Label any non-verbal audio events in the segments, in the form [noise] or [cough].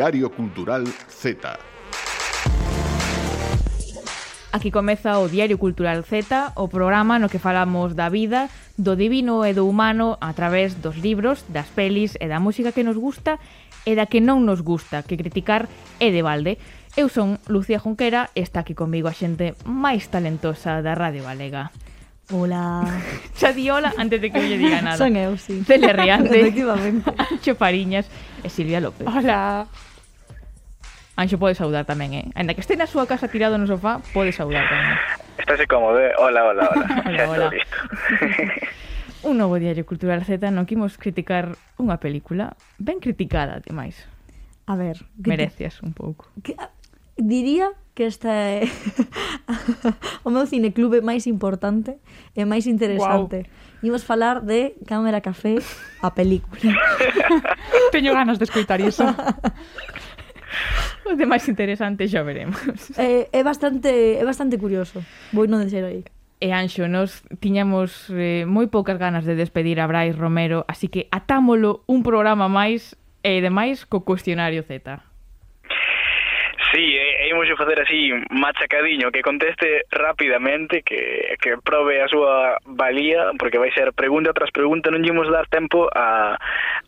Diario Cultural Z. Aquí comeza o Diario Cultural Z, o programa no que falamos da vida, do divino e do humano a través dos libros, das pelis e da música que nos gusta e da que non nos gusta, que criticar é de balde. Eu son Lucía Junquera e está aquí comigo a xente máis talentosa da Radio Galega. Ola. [laughs] Xa di hola antes de que lle diga nada. Son eu, sí. Celia Riante. [laughs] Efectivamente. [laughs] Ancho Fariñas e Silvia López. Hola. Anxo pode saudar tamén, eh? Ainda que este na súa casa tirado no sofá, pode saudar tamén. Estáse cómodo, eh? Hola, hola, hola. [laughs] [laughs] hola, hola. listo. [laughs] un novo diario Cultural Z non quimos criticar unha película ben criticada, ademais. A ver... Mereces un pouco. Que, ah, diría que esta é o meu cineclube máis importante e máis interesante. Wow. Imos falar de Cámara Café, a película. Teño ganas de escoitar iso o de máis interesante xa veremos. É, [laughs] eh, é bastante é bastante curioso. Vou non deixar aí. E Anxo, nos tiñamos eh, moi poucas ganas de despedir a Brais Romero, así que atámolo un programa máis e demais co cuestionario Z. Sí, e, e imos facer así machacadiño que conteste rapidamente que, que prove a súa valía porque vai ser pregunta tras pregunta non imos dar tempo a,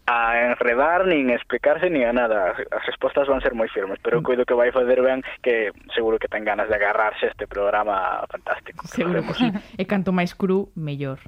a enredar, nin explicarse nin a nada, as respostas van ser moi firmes pero eu coido que vai facer ben que seguro que ten ganas de agarrarse este programa fantástico Seguro que [laughs] sí. e canto máis cru, mellor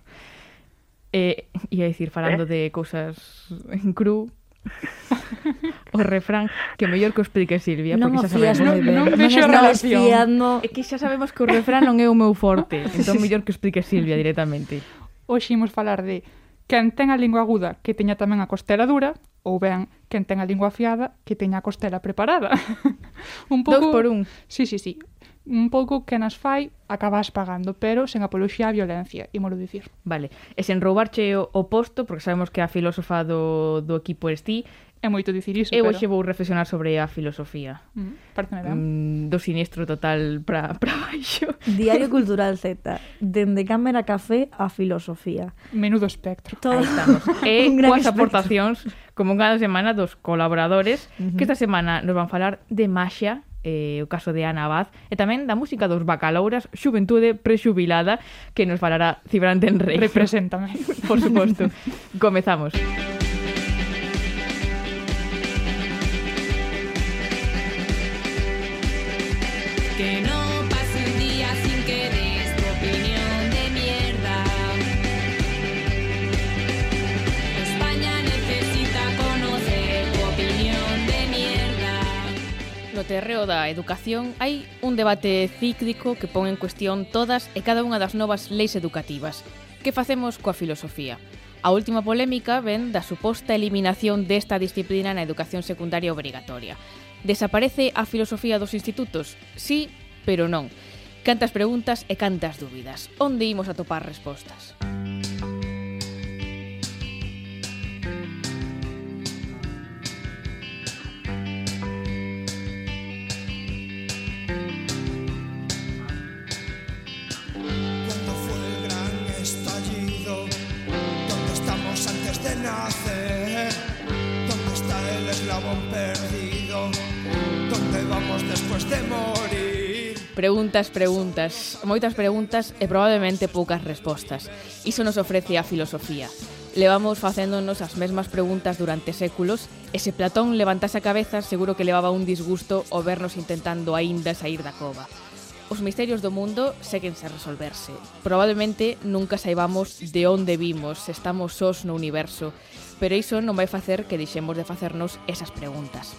Eh, ia dicir, falando ¿Eh? de cousas en cru, [laughs] o refrán que mellor que o explique Silvia, non porque xa sabemos moi ben. Non, non, non, relación. Fiando. É que xa sabemos que o [laughs] refrán non é o meu forte, [laughs] entón mellor que o explique Silvia directamente. Hoxe imos falar de quen ten a lingua aguda que teña tamén a costela dura, ou ben, quen ten a lingua afiada que teña a costela preparada. un pouco... Dos por un. Sí, sí, sí un pouco que nas fai acabas pagando, pero sen apoloxía a violencia, imolo dicir. Vale, e sen roubarche o, o posto, porque sabemos que a filósofa do, do equipo es ti, É moito dicir iso, Eu pero... hoxe vou reflexionar sobre a filosofía. Mm, Parece mm, do sinistro total para [laughs] baixo. Diario Cultural Z. Dende Cámara Café a filosofía. Menudo espectro. Todo... Aí estamos. [laughs] E coas aportacións, como cada semana, dos colaboradores, uh -huh. que esta semana nos van falar de Masha, eh, o caso de Ana Abad, e tamén da música dos Bacalouras, Xuventude Prexubilada, que nos falará Cibrante en Rei. Represéntame. [laughs] Por suposto. Comezamos. Comezamos. no terreo da educación hai un debate cíclico que pon en cuestión todas e cada unha das novas leis educativas. Que facemos coa filosofía? A última polémica ven da suposta eliminación desta disciplina na educación secundaria obrigatoria. Desaparece a filosofía dos institutos? Sí, pero non. Cantas preguntas e cantas dúbidas. Onde imos a topar respostas? Música de nacer? ¿Dónde está el eslabón perdido? ¿Dónde vamos después de morir? Preguntas, preguntas, moitas preguntas e probablemente poucas respostas. Iso nos ofrece a filosofía. Levamos facéndonos as mesmas preguntas durante séculos e se Platón levantase a cabeza seguro que levaba un disgusto o vernos intentando aínda sair da cova. Os misterios do mundo seguen sen resolverse. Probablemente nunca saibamos de onde vimos, se estamos sós no universo, pero iso non vai facer que deixemos de facernos esas preguntas.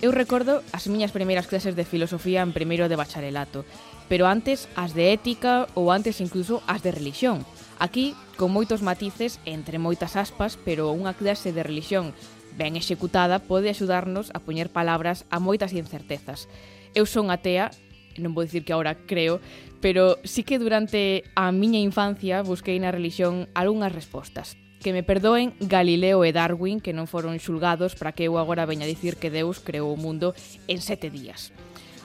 Eu recordo as miñas primeiras clases de filosofía en primeiro de bacharelato, pero antes as de ética ou antes incluso as de religión. Aquí, con moitos matices, entre moitas aspas, pero unha clase de religión ben executada pode axudarnos a poñer palabras a moitas incertezas. Eu son atea non vou dicir que agora creo, pero sí que durante a miña infancia busquei na religión algunhas respostas. Que me perdoen Galileo e Darwin, que non foron xulgados para que eu agora veña dicir que Deus creou o mundo en sete días.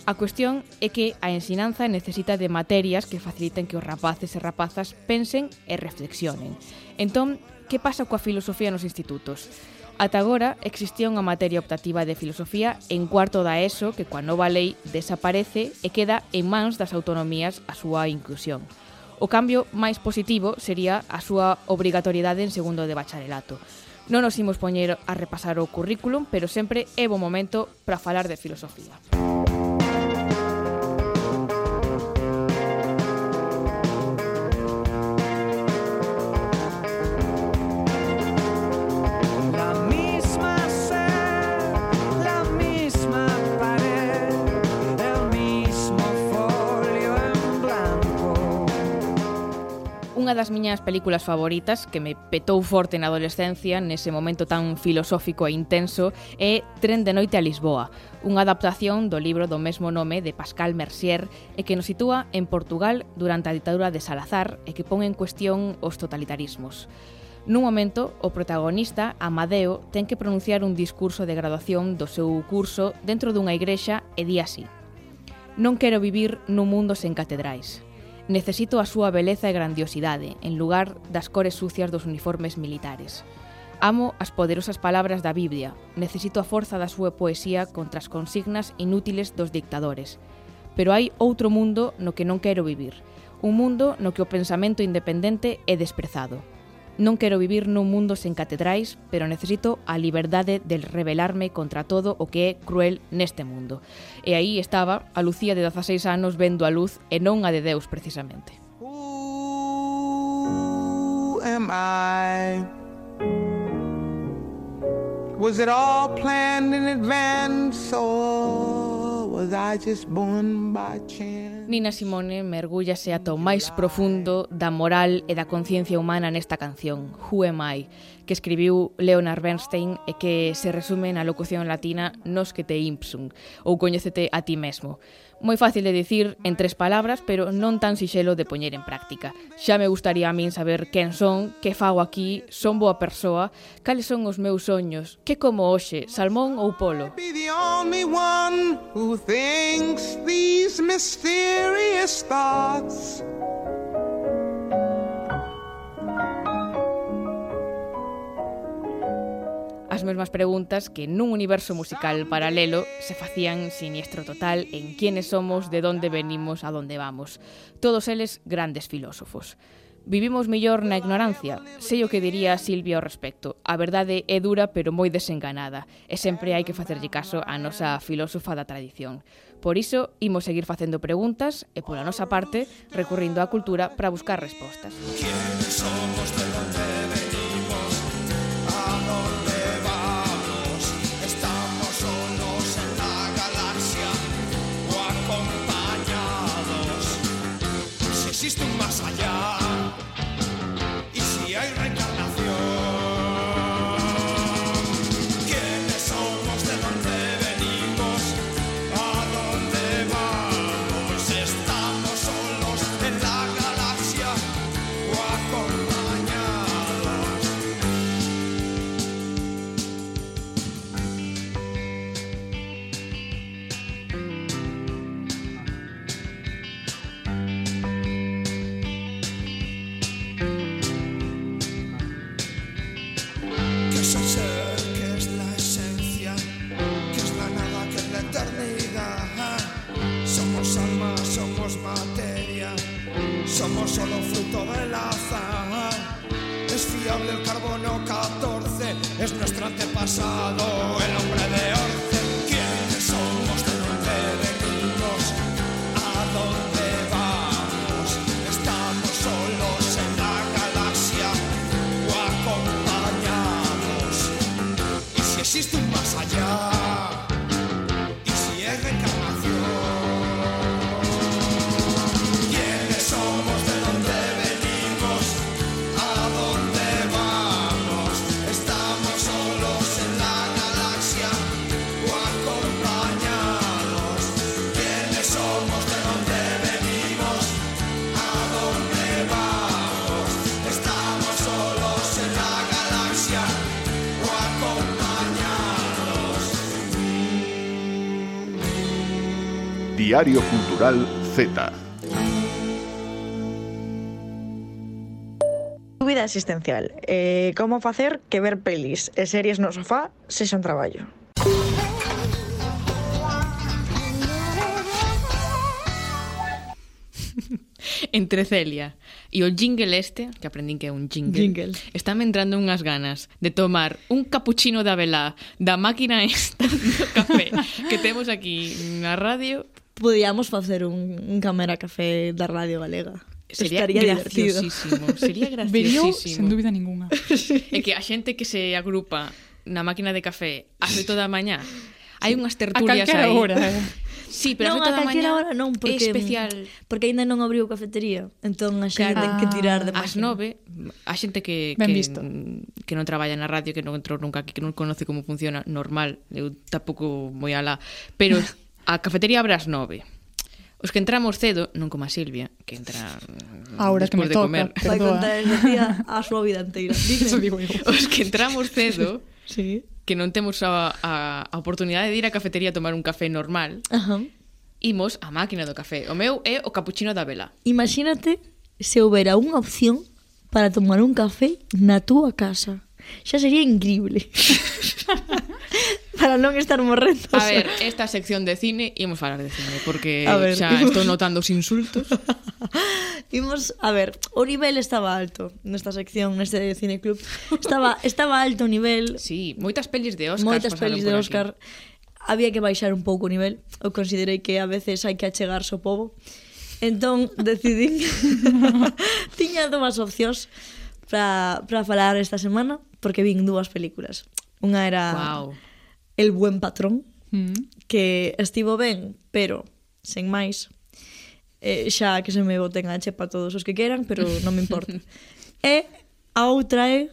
A cuestión é que a ensinanza necesita de materias que faciliten que os rapaces e rapazas pensen e reflexionen. Entón, que pasa coa filosofía nos institutos? Ata agora existía unha materia optativa de filosofía en cuarto da ESO que coa nova lei desaparece e queda en mans das autonomías a súa inclusión. O cambio máis positivo sería a súa obrigatoriedade en segundo de bacharelato. Non nos imos poñer a repasar o currículum, pero sempre é bo momento para falar de filosofía. Música unha das miñas películas favoritas que me petou forte na adolescencia nese momento tan filosófico e intenso é Tren de noite a Lisboa, unha adaptación do libro do mesmo nome de Pascal Mercier e que nos sitúa en Portugal durante a ditadura de Salazar e que pon en cuestión os totalitarismos. Nun momento, o protagonista, Amadeo, ten que pronunciar un discurso de graduación do seu curso dentro dunha igrexa e di así Non quero vivir nun mundo sen catedrais. Necesito a súa beleza e grandiosidade, en lugar das cores sucias dos uniformes militares. Amo as poderosas palabras da Biblia. Necesito a forza da súa poesía contra as consignas inútiles dos dictadores. Pero hai outro mundo no que non quero vivir. Un mundo no que o pensamento independente é desprezado. Non quero vivir nun mundo sen catedrais, pero necesito a liberdade de rebelarme contra todo o que é cruel neste mundo. E aí estaba a Lucía de 16 anos vendo a luz e non a de Deus precisamente. Who am I? Was it all planned in advance or was I just born by chance? Nina Simone mergúllase ata o máis profundo da moral e da conciencia humana nesta canción, Who Am I, que escribiu Leonard Bernstein e que se resume na locución latina Nos que te impsum, ou coñécete a ti mesmo. Moi fácil de dicir en tres palabras, pero non tan sixelo de poñer en práctica. Xa me gustaría a min saber quen son, que fago aquí, son boa persoa, cales son os meus soños, que como hoxe, salmón ou polo. Be the only one who thinks these mysterious thoughts as mesmas preguntas que nun universo musical paralelo se facían siniestro total en quiénes somos, de onde venimos, a onde vamos. Todos eles grandes filósofos. Vivimos mellor na ignorancia. Sei o que diría Silvia ao respecto. A verdade é dura, pero moi desenganada, e sempre hai que facerlle caso á nosa filósofa da tradición. Por iso, imos seguir facendo preguntas e, pola nosa parte, recurrindo á cultura para buscar respostas. Somos existe un más allá. Y si hay Diario Cultural Z. Tu vida existencial. Eh, como facer que ver pelis e series no sofá se son traballo? [laughs] Entre Celia e o jingle este, que aprendín que é un jingle, jingle. estáme entrando unhas ganas de tomar un capuchino da velá da máquina esta do café que temos aquí na radio podíamos facer un, un cámara Café da Radio Galega. Sería Estaría graciosísimo. Sería [laughs] graciosísimo. Verío sen dúbida ninguna. É que a xente que se agrupa na máquina de café ás 8 da mañá, hai unhas tertulias aí. A calquera aí. hora. Sí, pero non, a calquera hora non, porque, é especial. porque aínda non abriu cafetería. Entón a xente claro. que tirar de As nove, a xente que, ben que, visto. que non traballa na radio, que non entrou nunca aquí, que non conoce como funciona, normal, eu tampouco moi alá, pero A cafetería abre ás nove. Os que entramos cedo, non como a Silvia, que entra Ahora que me de toca, comer. Vai contar ese día a súa vida inteira. Eso digo eu. Os que entramos cedo, [laughs] sí. que non temos a, a, a oportunidade de ir á cafetería a tomar un café normal, Ajá. imos á máquina do café. O meu é o capuchino da vela. Imagínate se houbera unha opción para tomar un café na túa casa xa sería increíble. Para non estar morrendo. A ver, esta sección de cine imos falar de cine porque a ver, xa imos... estou notando os insultos. [laughs] imos, a ver, o nivel estaba alto nesta sección, neste cine club. Estaba estaba alto o nivel. Sí, moitas pelis de Óscar. Moitas pelis de Óscar. Había que baixar un pouco o nivel. Eu considerei que a veces hai que achegarse ao povo. Entón, decidín... [laughs] Tiña dúas opcións para falar esta semana porque vin dúas películas. Unha era wow. El buen patrón, mm. que estivo ben, pero sen máis. Eh, xa que se me boten a chepa todos os que queran, pero non me importa. [laughs] e a outra é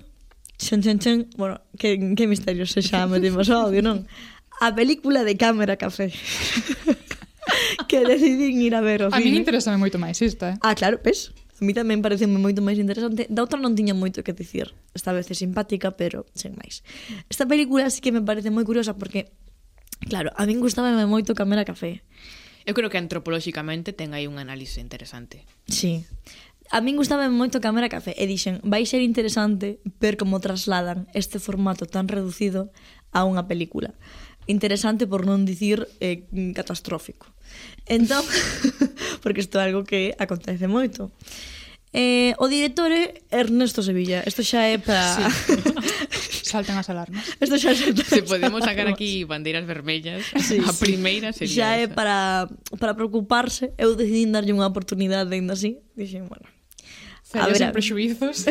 Chen, chen, chen. Bueno, que, que misterio se xa metimos o audio, non? A película de Cámara Café. [laughs] que decidín ir a ver o cine. A mí interesa moito máis esta, eh? Ah, claro, pes? Pues. A mí tamén parece moito máis interesante. Da outra non tiña moito que dicir. Esta vez é simpática, pero sen máis. Esta película sí que me parece moi curiosa porque, claro, a min gustaba moito Camera Café. Eu creo que antropolóxicamente ten aí un análise interesante. Sí. A min gustaba moito Cámara Café e dixen vai ser interesante ver como trasladan este formato tan reducido a unha película. Interesante por non dicir eh, catastrófico. Entón, [laughs] porque isto é algo que acontece moito. Eh, o director é Ernesto Sevilla. Isto xa é para... Sí. [laughs] Saltan as alarmas. Isto xa Se podemos sacar aquí bandeiras vermellas, sí, a primeira sería Xa é esa. para, para preocuparse. Eu decidí darlle unha oportunidade, ainda así. Dixen, bueno, A ver, sen prexuizos.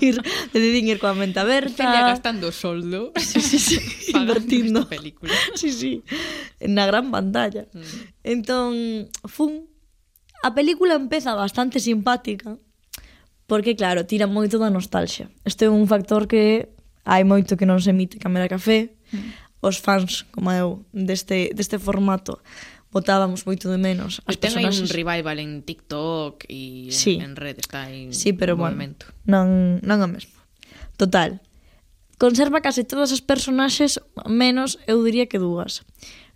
ir, [laughs] decidín ir coa mente aberta. Celia gastando soldo. [laughs] Sí, sí, sí. [laughs] Invertindo. película. Sí, sí. Na gran pantalla. Mm. Entón, fun. A película empeza bastante simpática. Porque, claro, tira moito da nostalgia. Este é un factor que hai moito que non se emite Camera Café. Mm. Os fans, como eu, deste, deste formato botábamos moito de menos as ten personas. un revival en TikTok e sí. en red está aí sí, pero bueno, momento. non, non o mesmo total conserva case todas as personaxes menos eu diría que dúas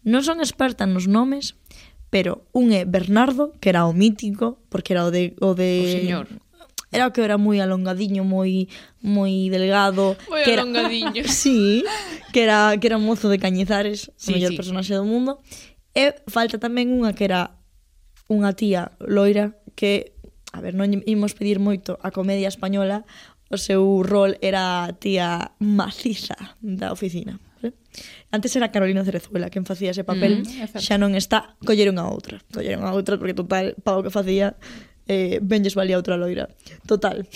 non son experta nos nomes pero un é Bernardo que era o mítico porque era o de o de o señor era o que era moi alongadiño, moi moi delgado, moi que era alongadiño. [laughs] sí, que era que era mozo de Cañizares, sí, o mellor sí. personaxe do mundo, E falta tamén unha que era unha tía loira que, a ver, non imos pedir moito a comedia española, o seu rol era a tía maciza da oficina. ¿vale? Antes era Carolina Cerezuela quen facía ese papel, mm, xa non está, colleron a outra, colleron a outra porque total, pa o que facía, eh, benlles valía outra loira. Total,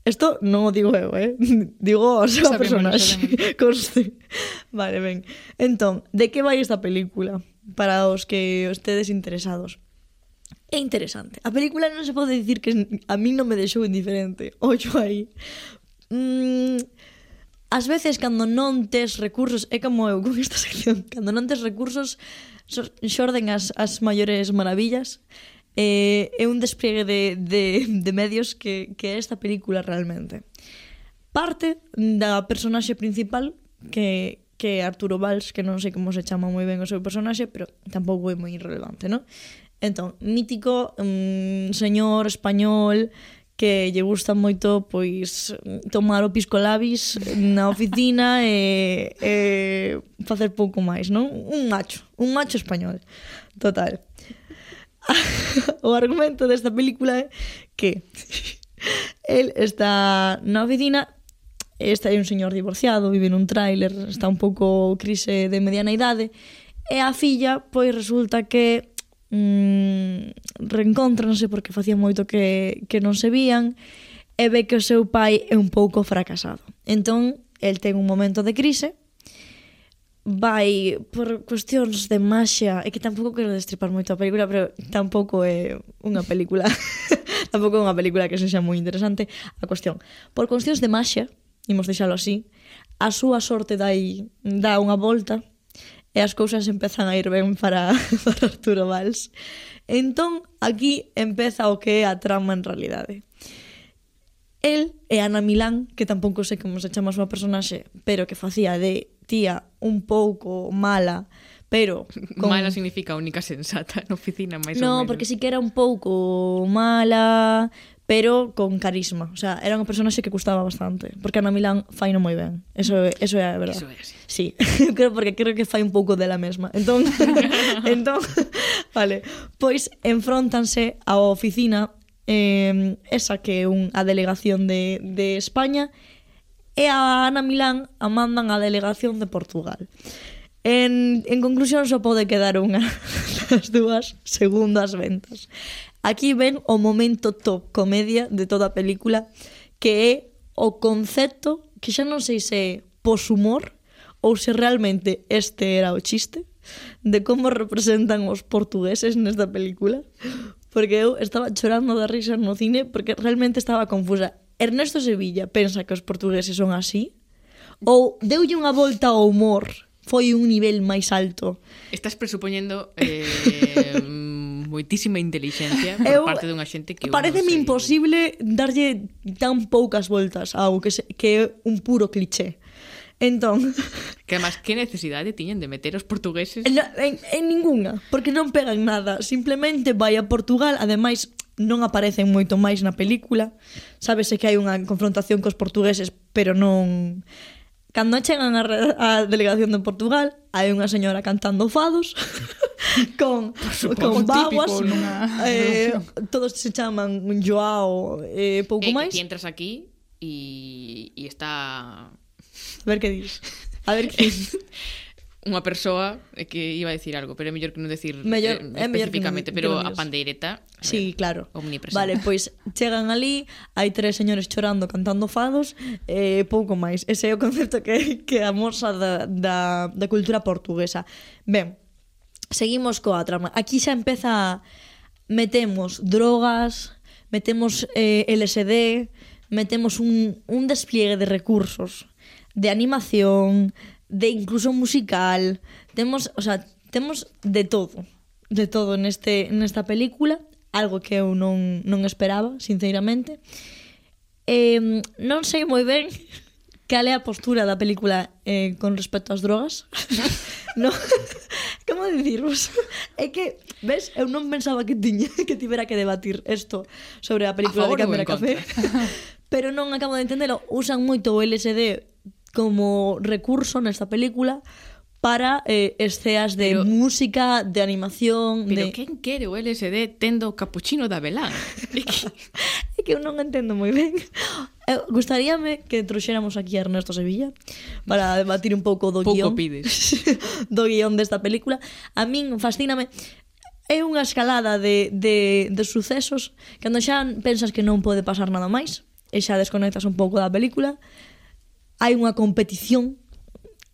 Esto non o digo eu, eh? [laughs] Digo o seu personaxe. [laughs] Conste. Vale, ben. Entón, de que vai esta película? para os que estedes interesados. É interesante. A película non se pode dicir que a mí non me deixou indiferente. [laughs] Ollo aí. Mm, as veces cando non tes recursos, é como eu con esta [laughs] sección, cando non tes recursos xorden as, as maiores maravillas. Eh, é un despliegue de, de, de medios que, que é esta película realmente. Parte da personaxe principal que, que Arturo Valls, que non sei como se chama moi ben o seu personaxe, pero tampouco é moi irrelevante, non? Entón, mítico mm, señor español que lle gusta moito pois tomar o pisco labis na oficina [laughs] e, e facer pouco máis, non? Un macho, un macho español. Total. [laughs] o argumento desta película é que [laughs] el está na oficina Este é un señor divorciado, vive nun tráiler, está un pouco crise de mediana idade, e a filla, pois resulta que mm, reencontranse porque facía moito que, que non se vían, e ve que o seu pai é un pouco fracasado. Entón, el ten un momento de crise, vai por cuestións de maxia, é que tampouco quero destripar moito a película, pero tampouco é unha película, [laughs] tampouco é unha película que sexa moi interesante a cuestión. Por cuestións de maxia, imos deixalo así, a súa sorte dai, dá unha volta e as cousas empezan a ir ben para, [laughs] para Arturo Valls. Entón, aquí empeza o que é a trama en realidade. El e Ana Milán, que tampouco sei como se chama a súa personaxe, pero que facía de tía un pouco mala, pero... [laughs] Con... Mala significa única sensata na oficina, máis no, ou menos. Non, porque si que era un pouco mala, pero con carisma. O sea, era un personaxe que gustaba bastante, porque Ana Milán fai non moi ben. Eso, eso é a verdad. Eso é así. Sí, [laughs] creo, porque creo que fai un pouco dela mesma. Entón, [laughs] entón [laughs] vale, pois enfrontanse á oficina eh, esa que é un, a delegación de, de España e a Ana Milán a mandan a delegación de Portugal. En, en conclusión, só pode quedar unha das dúas segundas ventas. Aquí ven o momento top comedia de toda a película que é o concepto que xa non sei se é poshumor ou se realmente este era o chiste de como representan os portugueses nesta película porque eu estaba chorando da risa no cine porque realmente estaba confusa. Ernesto Sevilla pensa que os portugueses son así? Ou deulle unha volta ao humor foi un nivel máis alto? Estás presupoñendo eh, [laughs] moitísima inteligencia por eu, parte dunha xente que Pareceme sei... imposible darlle tan poucas voltas a algo que, se, que é un puro cliché. Entón... [laughs] Que además, que necesidade tiñen de meter os portugueses? En, en, en ninguna, porque non pegan nada. Simplemente vai a Portugal, ademais non aparecen moito máis na película. Sábese que hai unha confrontación cos portugueses, pero non... Cando chegan a, a delegación de Portugal, hai unha señora cantando fados. [laughs] con con baguas nunha... eh, todos se chaman Joao eh, pouco eh, máis. E entras aquí e e está A ver que dis. A ver que dis. [laughs] unha persoa que iba a decir algo, pero é mellor que non decir mellor, eh, especificamente, que non, pero que non a pandeireta a eh, Sí, ver, claro. Omnipresente. Vale, pois chegan ali, hai tres señores chorando, cantando fados, e eh, pouco máis. Ese é o concepto que que amosa da da da cultura portuguesa. Ben, seguimos coa trama. Aquí xa empeza metemos drogas, metemos eh, LSD, metemos un, un despliegue de recursos, de animación, de incluso musical, temos, o sea, temos de todo, de todo neste nesta película, algo que eu non non esperaba, sinceramente. Eh, non sei moi ben cal é a postura da película eh, con respecto ás drogas. [laughs] no, [laughs] como dicirvos? É que, ves, eu non pensaba que tiña [laughs] que tivera que debatir isto sobre a película a de Cámara Café. Pero non acabo de entendelo. Usan moito o LSD como recurso nesta película para eh, esceas de pero, música, de animación... Pero de... quen quere o LSD tendo o capuchino da Belán? é que eu non entendo moi ben. Eu gustaríame que trouxéramos aquí a Ernesto Sevilla para debatir un pouco do Pouco guión. pides. [laughs] do guión desta película. A min fascíname é unha escalada de, de, de sucesos cando xa pensas que non pode pasar nada máis e xa desconectas un pouco da película hai unha competición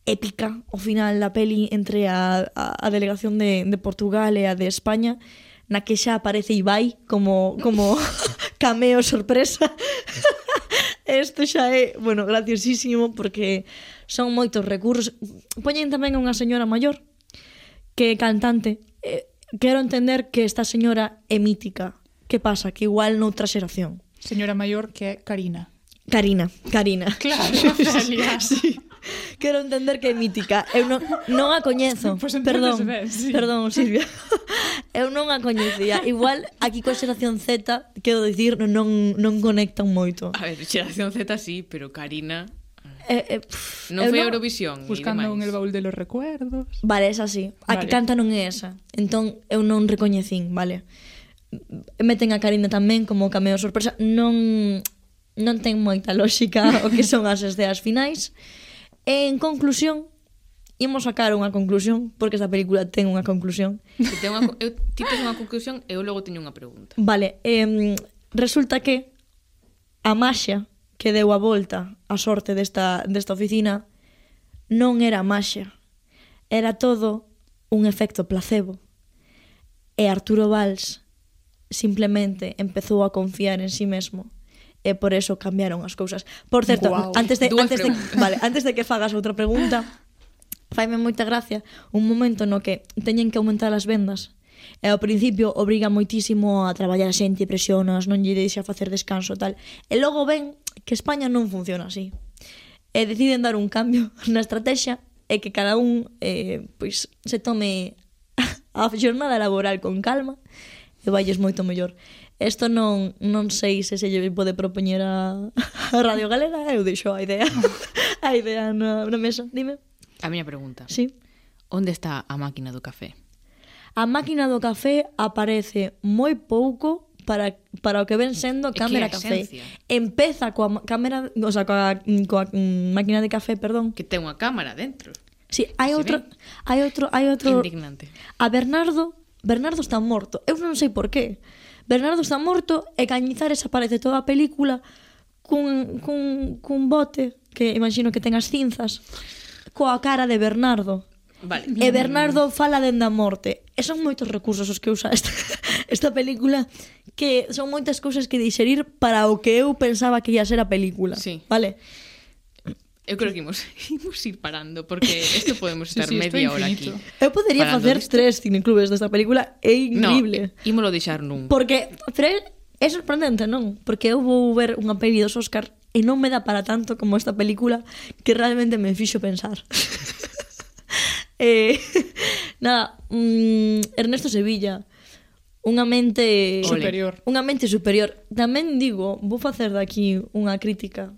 épica ao final da peli entre a, a, a delegación de, de Portugal e a de España na que xa aparece Ibai como, como [laughs] cameo sorpresa [laughs] Isto xa é, bueno, graciosísimo porque son moitos recursos. Poñen tamén unha señora maior que é cantante. Eh, quero entender que esta señora é mítica. Que pasa? Que igual noutra xeración. Señora maior que é Karina. Karina, Karina. Claro, Celia. [laughs] sí. [laughs] Quero entender que é mítica. Eu non, non a coñezo. Pues perdón, ben, sí. perdón, Silvia. [laughs] Eu non a coñecía. Igual aquí coa xeración Z, quero dicir, non, non conectan moito. A ver, xeración Z sí, pero Karina... Eh, eh, pff, non foi no... Eurovisión Buscando en el baúl de los recuerdos Vale, esa sí A vale. que canta non é esa Entón eu non recoñecín, vale Meten a Karina tamén como cameo sorpresa Non non ten moita lógica [laughs] o que son as esceas finais E en conclusión, imos sacar unha conclusión, porque esta película ten unha conclusión. Que ten unha, eu, ti unha conclusión e eu logo teño unha pregunta. Vale, eh, resulta que a maxia que deu a volta a sorte desta, desta oficina non era maxia, era todo un efecto placebo. E Arturo Valls simplemente empezou a confiar en sí mesmo e por eso cambiaron as cousas. Por certo, wow. antes de Duas antes preguntas. de, vale, antes de que fagas outra pregunta, faime moita gracia un momento no que teñen que aumentar as vendas. E ao principio obriga moitísimo a traballar a xente, presionas, non lle deixa facer descanso tal. E logo ven que España non funciona así. E deciden dar un cambio [laughs] na estrategia e que cada un eh, pois, se tome [laughs] a jornada laboral con calma e valles moito mellor. Isto non, non sei se se lle pode propoñer a, a Radio Galega, eu deixo a idea, a idea na, na mesa. Dime. A miña pregunta. Sí. Onde está a máquina do café? A máquina do café aparece moi pouco para, para o que ven sendo cámara café. Esencia. Empeza coa cámara, o sea, coa, coa máquina de café, perdón. Que ten unha cámara dentro. Sí, hai outro, hai outro, hai outro. Indignante. A Bernardo, Bernardo está morto. Eu non sei por qué. Bernardo está morto e Cañizares aparece toda a película cun, cun, cun bote que imagino que ten as cinzas coa cara de Bernardo. Vale. E Bernardo fala dende a morte. E son moitos recursos os que usa esta, [laughs] esta película que son moitas cousas que dixerir para o que eu pensaba que ia ser a película. Sí. Vale? Eu creo que imos, [laughs] imos ir parando porque isto podemos estar sí, sí, media hora aquí. Eu podería facer disto. tres cineclubes desta película, é increíble. No, ímolo deixar nun. Porque Fred é sorprendente, non? Porque eu vou ver unha peli dos Oscar e non me dá para tanto como esta película que realmente me fixo pensar. [laughs] eh, [laughs] nada, mm, Ernesto Sevilla unha mente superior. Unha mente superior. Tamén digo, vou facer daqui unha crítica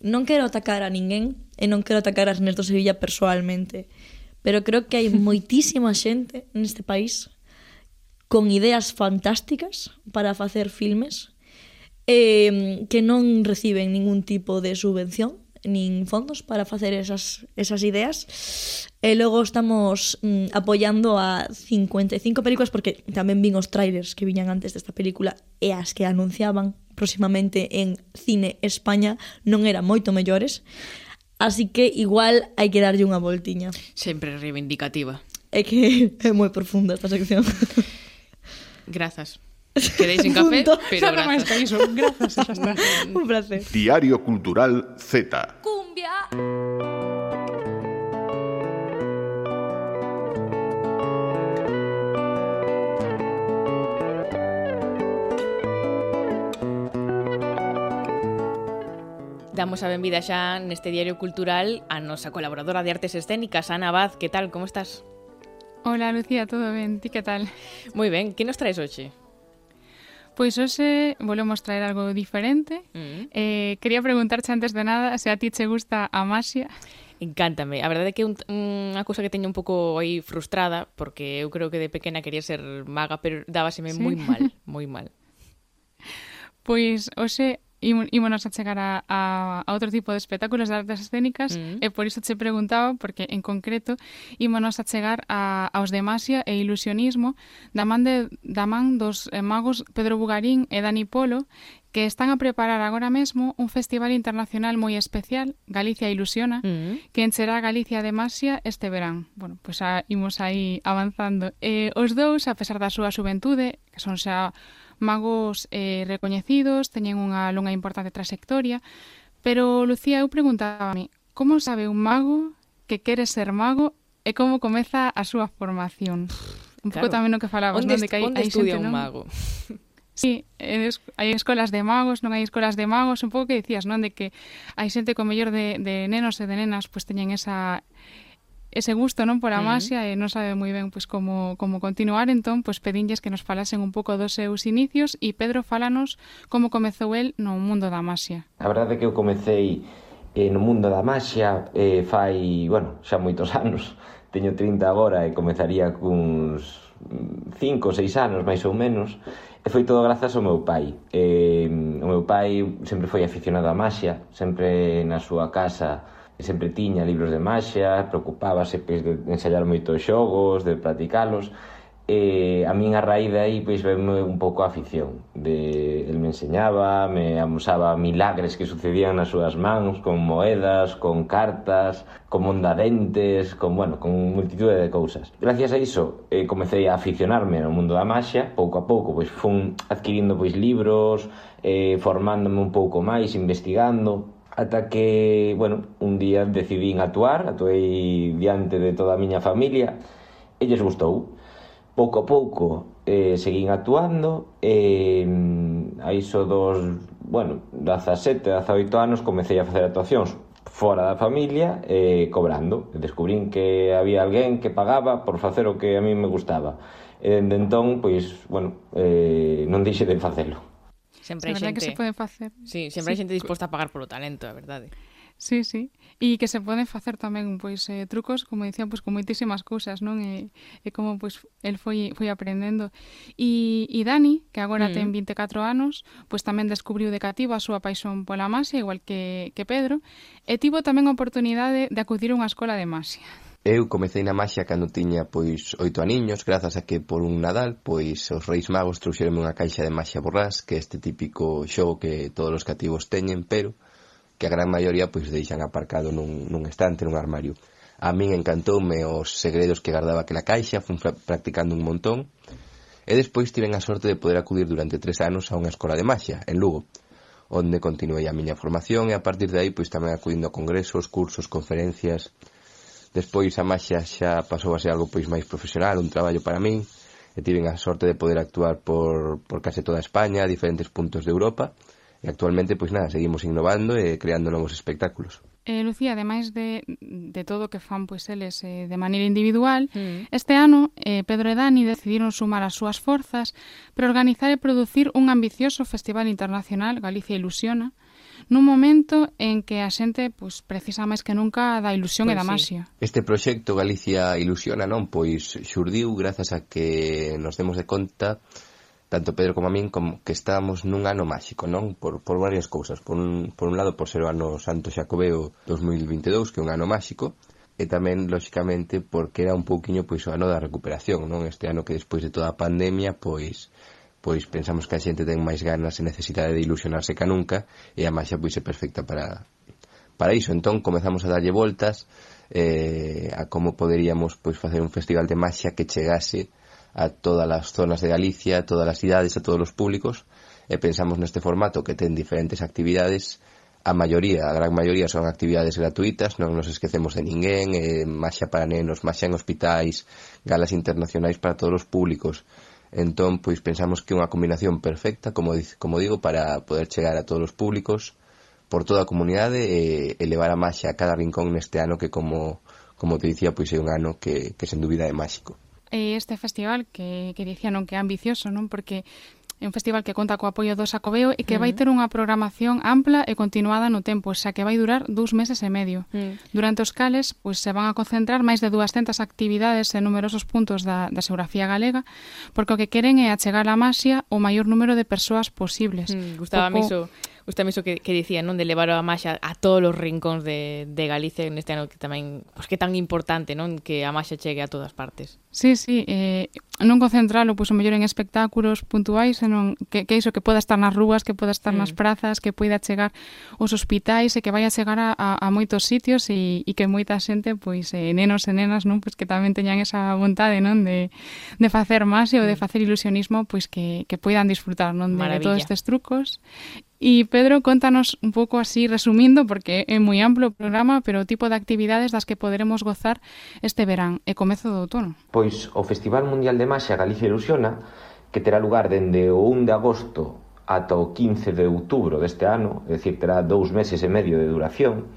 non quero atacar a ninguén e non quero atacar a Ernesto Sevilla persoalmente, pero creo que hai [laughs] moitísima xente neste país con ideas fantásticas para facer filmes eh, que non reciben ningún tipo de subvención nin fondos para facer esas, esas ideas. E logo estamos mm, apoiando a 55 películas porque tamén vin os trailers que viñan antes desta película e as que anunciaban próximamente en Cine España non eran moito mellores. Así que igual hai que darlle unha voltiña. Sempre reivindicativa. É que [laughs] é moi profunda esta sección. Grazas. [laughs] Queréis en café, Punto. pero Nada xa está. [laughs] un placer Diario Cultural Z. Damos a benvida xa neste diario cultural a nosa colaboradora de artes escénicas, Ana Abad. Que tal? Como estás? Hola, Lucía, todo ben? Ti que tal? Moi ben. Que nos traes hoxe? Pois hoxe volvemos traer algo diferente. Mm. Eh, quería preguntarche antes de nada se a ti che gusta a maxia. Encántame. A verdade é que é un, unha cousa que teño un pouco aí frustrada, porque eu creo que de pequena quería ser maga, pero dábaseme sí. moi mal, [laughs] moi mal. Pois hoxe ímonos a chegar a, a, a outro tipo de espectáculos de artes escénicas mm. e por iso che preguntaba porque en concreto ímonos a chegar a, aos de masia e ilusionismo da man, de, da man dos eh, magos Pedro Bugarín e Dani Polo que están a preparar agora mesmo un festival internacional moi especial, Galicia Ilusiona, mm. -hmm. que encherá Galicia de Masia este verán. Bueno, pois pues imos aí avanzando. Eh, os dous, a pesar da súa xuventude, que son xa magos eh, recoñecidos, teñen unha longa e importante trayectoria, pero Lucía, eu preguntábame, como sabe un mago que quere ser mago e como comeza a súa formación? Un pouco claro. tamén o que falabas, onde, non? De que hai, onde hai estudia xente, un non? mago? Sí, es, hai escolas de magos, non hai escolas de magos, un pouco que dicías, non? De que hai xente con mellor de, de nenos e de nenas, pois pues, teñen esa ese gusto non por uh -huh. e non sabe moi ben pois como como continuar, entón pois pedinlles que nos falasen un pouco dos seus inicios e Pedro fálanos como comezou el no mundo da Masia. A verdade é que eu comecei eh, no mundo da maxia eh, fai, bueno, xa moitos [laughs] anos. Teño 30 agora e comezaría cuns 5 ou 6 anos, máis ou menos, e foi todo grazas ao meu pai. Eh, o meu pai sempre foi aficionado á maxia, sempre na súa casa sempre tiña libros de maxia, preocupábase pois, de ensayar moitos xogos, de practicalos, e a min a raíz de aí pois veme un pouco a afición de el me enseñaba, me amusaba milagres que sucedían nas súas mans con moedas, con cartas, con mondadentes, con bueno, con multitude de cousas. Gracias a iso eh, comecei a aficionarme no mundo da maxia, pouco a pouco pois fun adquirindo pois libros, eh, formándome un pouco máis, investigando, ata que, bueno, un día decidín actuar, atuei diante de toda a miña familia e lles gustou. Pouco a pouco eh, seguín actuando e eh, a iso dos, bueno, 17, 18 anos comecei a facer actuacións fora da familia e eh, cobrando. Descubrín que había alguén que pagaba por facer o que a mí me gustaba. E dende entón, pois, bueno, eh, non deixe de facelo. Sempre hai xente... que se pode facer. Sí, sempre sí. hai xente disposta a pagar polo talento, a verdade. Sí, sí. E que se poden facer tamén pois eh, trucos, como dicía, pois con moitísimas cousas, non? E, e como pois el foi foi aprendendo. E, e Dani, que agora mm. ten 24 anos, pois tamén descubriu de cativo a súa paixón pola masia, igual que, que Pedro, e tivo tamén a oportunidade de acudir a unha escola de masia. Eu comecei na maxia cando tiña pois oito aniños, grazas a que por un Nadal, pois os Reis Magos trouxeronme unha caixa de maxia borrás, que é este típico xogo que todos os cativos teñen, pero que a gran maioría pois deixan aparcado nun, nun estante, nun armario. A min encantoume os segredos que guardaba aquela caixa, fun practicando un montón, e despois tiven a sorte de poder acudir durante tres anos a unha escola de maxia, en Lugo, onde continuei a miña formación e a partir de aí pois tamén acudindo a congresos, cursos, conferencias Despois a maxia xa pasou a ser algo pois máis profesional, un traballo para min, e tiven a sorte de poder actuar por, por case toda España, a diferentes puntos de Europa, e actualmente, pois nada, seguimos innovando e creando novos espectáculos. Eh, Lucía, ademais de, de todo o que fan pois eles eh, de maneira individual, mm. este ano eh, Pedro e Dani decidiron sumar as súas forzas para organizar e producir un ambicioso Festival Internacional Galicia Ilusiona, nun momento en que a xente pois, precisa máis que nunca da ilusión pois e da sí. Este proxecto Galicia Ilusiona non pois xurdiu grazas a que nos demos de conta tanto Pedro como a min como que estábamos nun ano máxico, non? Por, por varias cousas. Por un, por un lado, por ser o ano Santo Xacobeo 2022, que é un ano máxico, e tamén, lóxicamente, porque era un pouquiño pois, o ano da recuperación, non? Este ano que despois de toda a pandemia, pois, pois pensamos que a xente ten máis ganas e necesidade de ilusionarse ca nunca e a maxia pois é perfecta para para iso. Entón comezamos a darlle voltas eh, a como poderíamos pois facer un festival de maxia que chegase a todas as zonas de Galicia, a todas as cidades, a todos os públicos e pensamos neste formato que ten diferentes actividades a maioría, a gran maioría son actividades gratuitas, non nos esquecemos de ninguén, eh, maxia para nenos, maxia en hospitais, galas internacionais para todos os públicos, Entón, pois pensamos que é unha combinación perfecta, como, como digo, para poder chegar a todos os públicos por toda a comunidade e, e levar a maxia a cada rincón neste ano que, como, como te dicía, pois é un ano que, que sen dúbida é máxico. E este festival que, que dicía non que é ambicioso, non? Porque É un festival que conta co apoio do Sacobeo e que vai mm. ter unha programación ampla e continuada no tempo, xa que vai durar dous meses e medio. Mm. Durante os cales, pois se van a concentrar máis de 200 actividades en numerosos puntos da, da xeografía galega, porque o que queren é achegar a maxia o maior número de persoas posibles. Mm, gustaba Pouco... miso Gustame iso que, que dicía, non? De levar a Masha a todos os rincóns de, de Galicia neste ano que tamén, pois que tan importante, non? Que a Masha chegue a todas partes. Sí, sí, eh, non concentralo, pois o mellor en espectáculos puntuais, senón que, que iso que poda estar nas rúas, que poda estar mm. nas prazas, que poida chegar aos hospitais e que vai a chegar a, a, a moitos sitios e, e que moita xente, pois eh, nenos e nenas, non? Pois que tamén teñan esa vontade, non? De, de facer máis e ou de mm. facer ilusionismo, pois que, que poidan disfrutar, non? De, Maravilla. de todos estes trucos E Pedro, contanos un pouco así, resumindo, porque é moi amplo o programa, pero o tipo de actividades das que poderemos gozar este verán e comezo do outono. Pois o Festival Mundial de Maxia Galicia Ilusiona, que terá lugar dende o 1 de agosto ata o 15 de outubro deste ano, é dicir, terá dous meses e medio de duración,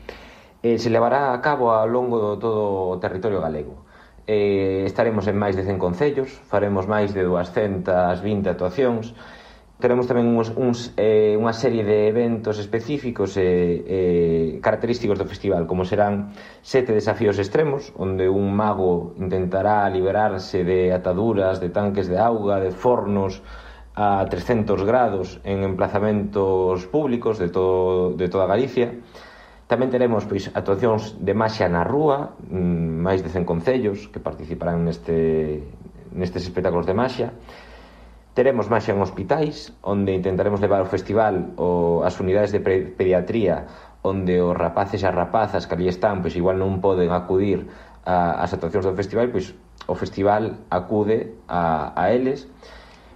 e se levará a cabo ao longo do todo o territorio galego. Eh, estaremos en máis de 100 concellos, faremos máis de 220 actuacións, Teremos tamén uns, uns, eh, unha serie de eventos específicos e eh, eh, característicos do festival, como serán sete desafíos extremos, onde un mago intentará liberarse de ataduras, de tanques de auga, de fornos a 300 grados en emplazamentos públicos de, todo, de toda Galicia. Tamén teremos pois actuacións de maxia na rúa, mm, máis de 100 concellos que participarán neste, nestes espectáculos de maxia Teremos máis en hospitais, onde intentaremos levar o festival o, as unidades de pediatría onde os rapaces e as rapazas que ali están pois igual non poden acudir a, as actuacións do festival, pois o festival acude a, a eles.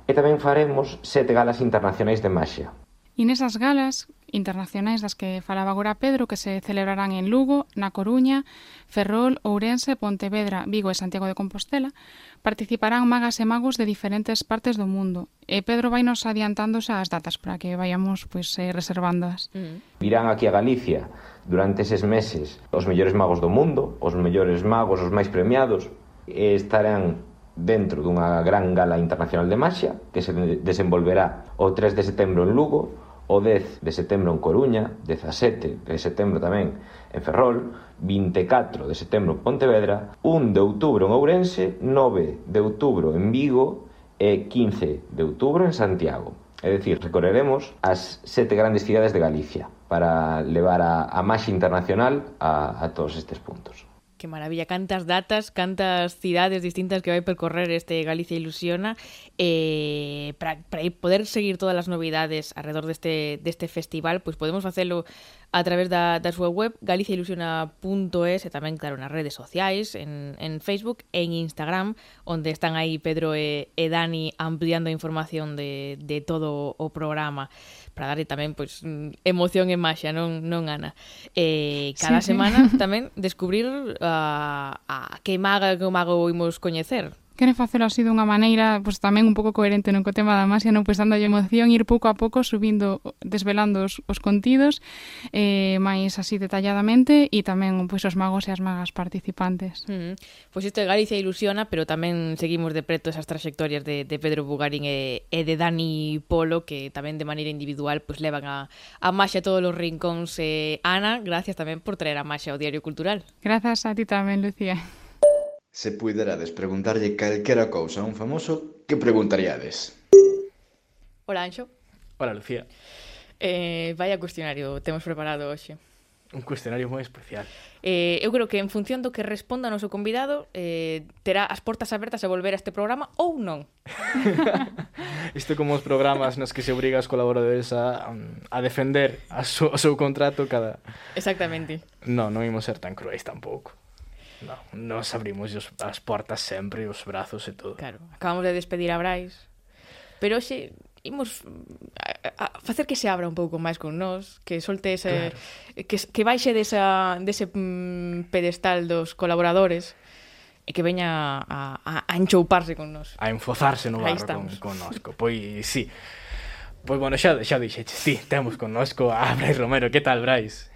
E tamén faremos sete galas internacionais de maxia. E nesas galas internacionais das que falaba agora Pedro que se celebrarán en Lugo, na Coruña, Ferrol, Ourense, Pontevedra, Vigo e Santiago de Compostela, participarán magas e magos de diferentes partes do mundo. E Pedro vai nos adiantando xa as datas para que vayamos pois, eh, reservándoas. Mm. Virán aquí a Galicia durante eses meses os mellores magos do mundo, os mellores magos, os máis premiados, e estarán dentro dunha gran gala internacional de maxia que se desenvolverá o 3 de setembro en Lugo o 10 de setembro en Coruña, 17 de setembro tamén en Ferrol, 24 de setembro en Pontevedra, 1 de outubro en Ourense, 9 de outubro en Vigo e 15 de outubro en Santiago. É dicir, recorreremos as sete grandes cidades de Galicia para levar a, a máis internacional a, a todos estes puntos. Que maravilla, cantas datas, cantas cidades distintas que vai percorrer este Galicia Ilusiona eh, para, para poder seguir todas as novidades alrededor deste, deste festival, pois podemos facelo a través da, da súa web galiciailusiona.es e tamén, claro, nas redes sociais, en, en Facebook e en Instagram, onde están aí Pedro e, e Dani ampliando a información de, de todo o programa para darle tamén pois mm, emoción e maxia, non non Ana. Eh, cada sí, semana sí. tamén descubrir a, a que maga que mago imos coñecer quere facelo así dunha maneira pois, tamén un pouco coherente non co tema da masia, non pois dándolle emoción, ir pouco a pouco subindo, desvelando os, os contidos eh, máis así detalladamente e tamén pois os magos e as magas participantes. Mm. Pois isto de Galicia ilusiona, pero tamén seguimos de preto esas trayectorias de, de Pedro Bugarín e, e de Dani Polo que tamén de maneira individual pois levan a, a Maxa todos os rincóns. Eh, Ana, gracias tamén por traer a maxia ao Diario Cultural. Grazas a ti tamén, Lucía. Se puiderades preguntarlle calquera cousa a un famoso, que preguntaríades? Hola, Anxo. Hola, Lucía. Eh, vaya cuestionario temos preparado hoxe. Un cuestionario moi especial. Eh, eu creo que en función do que responda o noso convidado, eh, terá as portas abertas a volver a este programa ou non. [laughs] Isto como os programas nos que se obriga os colaboradores a, mm, a defender a so, o seu contrato cada... Exactamente. Non, non imos ser tan cruéis tampouco. No, nos abrimos os, as portas sempre, os brazos e todo. Claro, acabamos de despedir a Brais, pero hoxe imos a, a facer que se abra un pouco máis con nós, que solte ese claro. que, que baixe desa, dese mm, pedestal dos colaboradores e que veña a, a, a enchouparse con nós. A enfozarse no barro con, con nosco. Pois sí. Pois bueno, xa, xa dixeches, sí, temos con nosco a Brais Romero. Que tal, Brais?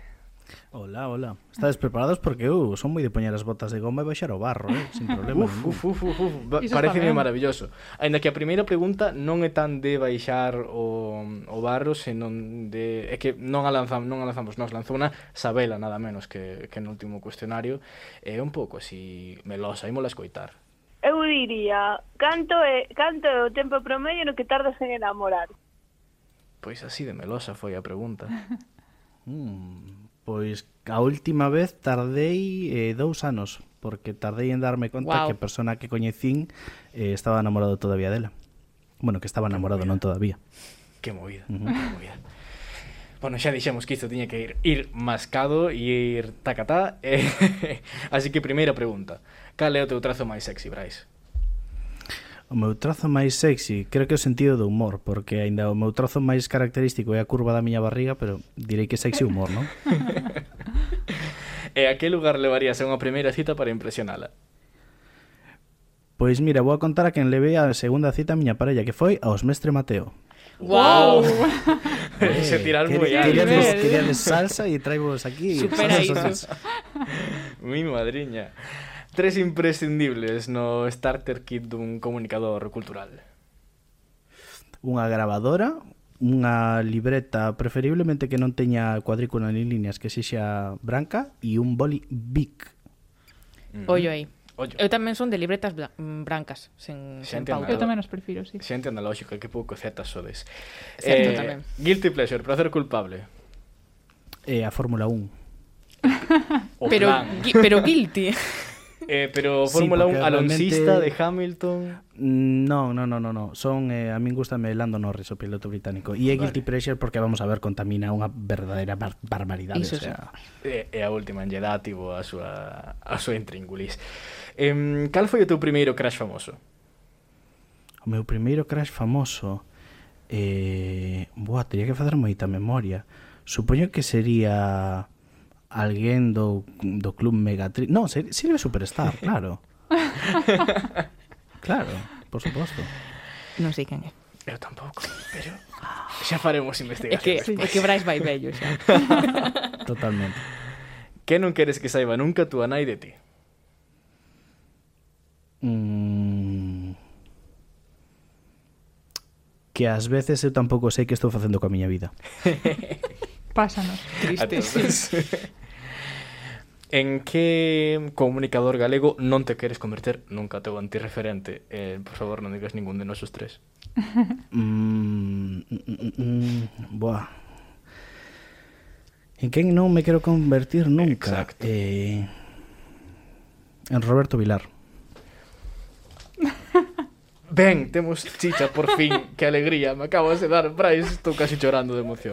Hola, hola. Estades preparados porque uh, son moi de poñer as botas de goma e baixar o barro, eh? sin problema. uf, uf, uf, uf, uf. Pareceme maravilloso. Ainda que a primeira pregunta non é tan de baixar o, o barro, senón de é que non a lanzamos, non a lanzamos, nos lanzou unha Sabela nada menos que que no último cuestionario, é un pouco así melosa, ímola escoitar. Eu diría, canto é, canto é o tempo promedio no que tardas en enamorar? Pois así de melosa foi a pregunta. [laughs] mm, Pois a última vez tardei eh, dous anos porque tardei en darme conta wow. que a persona que coñecín eh, estaba enamorado todavía dela. Bueno, que estaba enamorado, non todavía. Que movida, uh -huh. que movida. Bueno, xa dixemos que isto tiña que ir ir mascado e ir tacatá. Eh, [laughs] así que primeira pregunta. Cal é o teu trazo máis sexy, Brais? O meu trazo máis sexy, creo que é o sentido do humor, porque aínda o meu trazo máis característico é a curva da miña barriga, pero direi que sexy humor, non? [laughs] e a que lugar levarías a unha primeira cita para impresionala? Pois mira, vou a contar a quen levei a segunda cita a miña parella, que foi aos mestre Mateo. Wow. [laughs] Se tirar moi alto. Queríades salsa e traivos aquí. Supera iso. Mi madriña tres imprescindibles no starter kit dun comunicador cultural. Unha grabadora, unha libreta preferiblemente que non teña cuadrícula ni líneas que sexa branca e un boli big. Mm. Ollo aí. Ollo. Eu tamén son de libretas brancas, sen, sen pauta. Eu tamén os prefiro, sí. Xente analóxica, que pouco zetas sodes. Certo, eh, tamén. Guilty pleasure, placer culpable. Eh, a Fórmula 1. [laughs] o pero, gui pero guilty. [laughs] Eh, pero Fórmula sí, 1 aloncista realmente... de Hamilton. No, no, no, no, no. Son eh, a min gustame Lando Norris, o piloto británico. E vale. Guilty Pressure porque vamos a ver contamina unha verdadeira bar barbaridade, Iso o sea. E, e a última en dá tivo a súa a súa intríngulis. Em, cal foi o teu primeiro crash famoso? O meu primeiro crash famoso eh, boa, teria que facer moita memoria. Supoño que sería alguén do, do club Megatrix. Non, sirve Superstar, [laughs] claro. claro, por suposto. Non sei quen é. Eu tampouco, pero xa faremos investigación. É que, [laughs] é que Brais vai bello xa. Totalmente. Que non queres que saiba nunca túa nai de ti? Mm... Que ás veces eu tampouco sei que estou facendo coa miña vida. [laughs] Pásanos. Tristes. En que comunicador galego non te queres converter nunca teu antirreferente? Eh, por favor, non digas ningún de nosos tres. [laughs] mm, mm, mm, Boa En quen non me quero convertir nunca Exacto. eh, En Roberto Vilar [laughs] Ben, temos chicha por fin, [laughs] que alegría, me acabas de dar, Brais, estou casi chorando de emoción.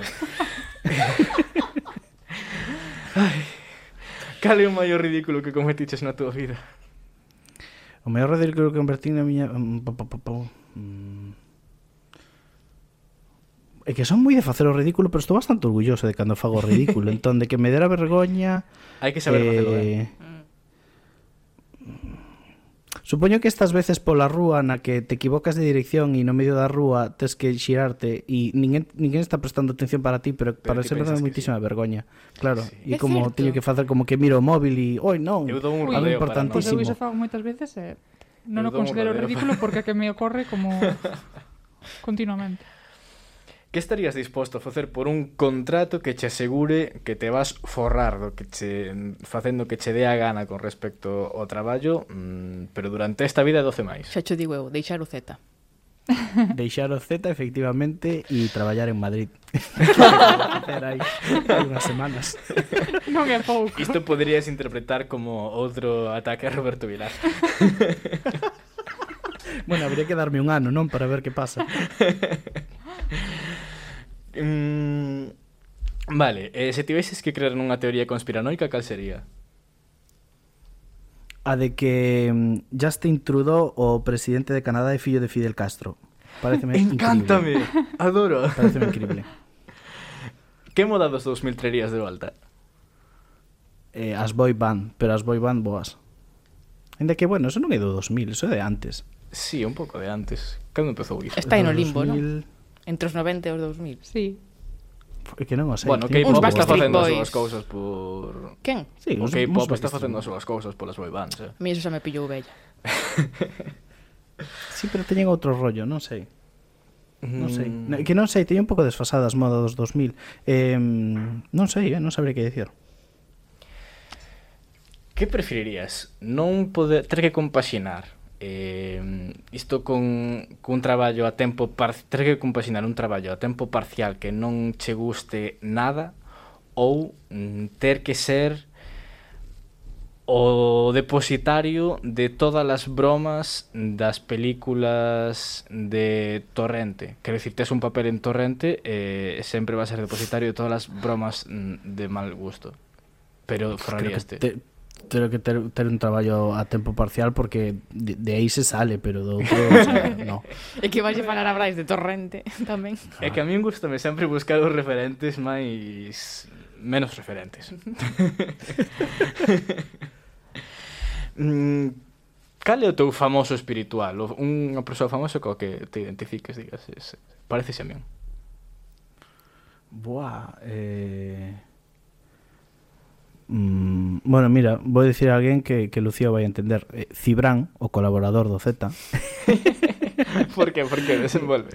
Ai, Cal é o maior ridículo que cometiches na túa vida? O maior ridículo que convertín na miña... Mm, mm. É que son moi de facer o ridículo, pero estou bastante orgulloso de cando fago o ridículo. [laughs] entón, de que me dera vergoña... Hai que saber eh... facelo, eh? eh mm. Supoño que estas veces pola rúa na que te equivocas de dirección e no medio da rúa tes que xirarte e ninguén, ninguén está prestando atención para ti, pero, pero para ser verdade moitísima sí. vergoña. Claro, sí. e como teño que facer como que miro o móvil e oi non, eu dou un algo importantísimo. Pois eu iso fago moitas veces e eh, non o considero ridículo porque que me ocorre como [laughs] continuamente. Que estarías disposto a facer por un contrato que che asegure que te vas forrar do que che, facendo que che dé a gana con respecto ao traballo, mm, pero durante esta vida 12 máis? Xa cho digo eu, deixar o Z. [laughs] Deixar o Z efectivamente e traballar en Madrid. hai, hai unhas semanas. Non é pouco. Isto poderías interpretar como outro ataque a Roberto Vilar. [laughs] bueno, habría que darme un ano, non, para ver que pasa. [laughs] [laughs] mm, vale, eh, se tiveses que crear nunha teoría conspiranoica, cal sería? A de que mm, Justin Trudeau, o presidente de Canadá, é fillo de Fidel Castro. Pareceme [laughs] Encántame, increíble. adoro. Pareceme increíble. [laughs] Que moda dos 2000 trerías de volta? Eh, as boy band, pero as boy band boas. Ainda que, bueno, eso non é do 2000, eso é de antes. Sí, un pouco de antes. Cando empezou isto? Está en o limbo, 2000... non? Entre os 90 e os 2000. Sí. Que non o sei. Bueno, que K-pop está facendo as súas cousas por... Quen? Sí, o K-pop está facendo as súas cousas polas boy bands, eh? Mi eso xa me pillou bella. [laughs] sí, pero teñen outro rollo, non sei. Non sei. Mm. Que non sei, teñen un pouco desfasadas moda dos 2000. Eh, non sei, eh, non sabré que dicir. Que preferirías? Non poder ter que compaxinar eh, isto con, con un traballo a tempo parcial, ter que compaxinar un traballo a tempo parcial que non che guste nada ou mm, ter que ser o depositario de todas as bromas das películas de Torrente. Quer dicir, tes un papel en Torrente e eh, sempre vas a ser depositario de todas as bromas mm, de mal gusto. Pero forraríaste. Te, ter que ter, ter un traballo a tempo parcial porque de, de aí se sale, pero do outro, o sea, no. [laughs] E que vais a falar a Brais de Torrente tamén. Ah. É que a mí un gusto me sempre buscar os referentes máis menos referentes. Cal é o teu famoso espiritual? Unha persoa famosa co que te identifiques, digas, parece a min. Boa, eh... Mm, bueno, mira, vou dicir a alguén que, que Lucía vai entender. Eh, Cibran, o colaborador do Z. [laughs] por que? Por que desenvolve?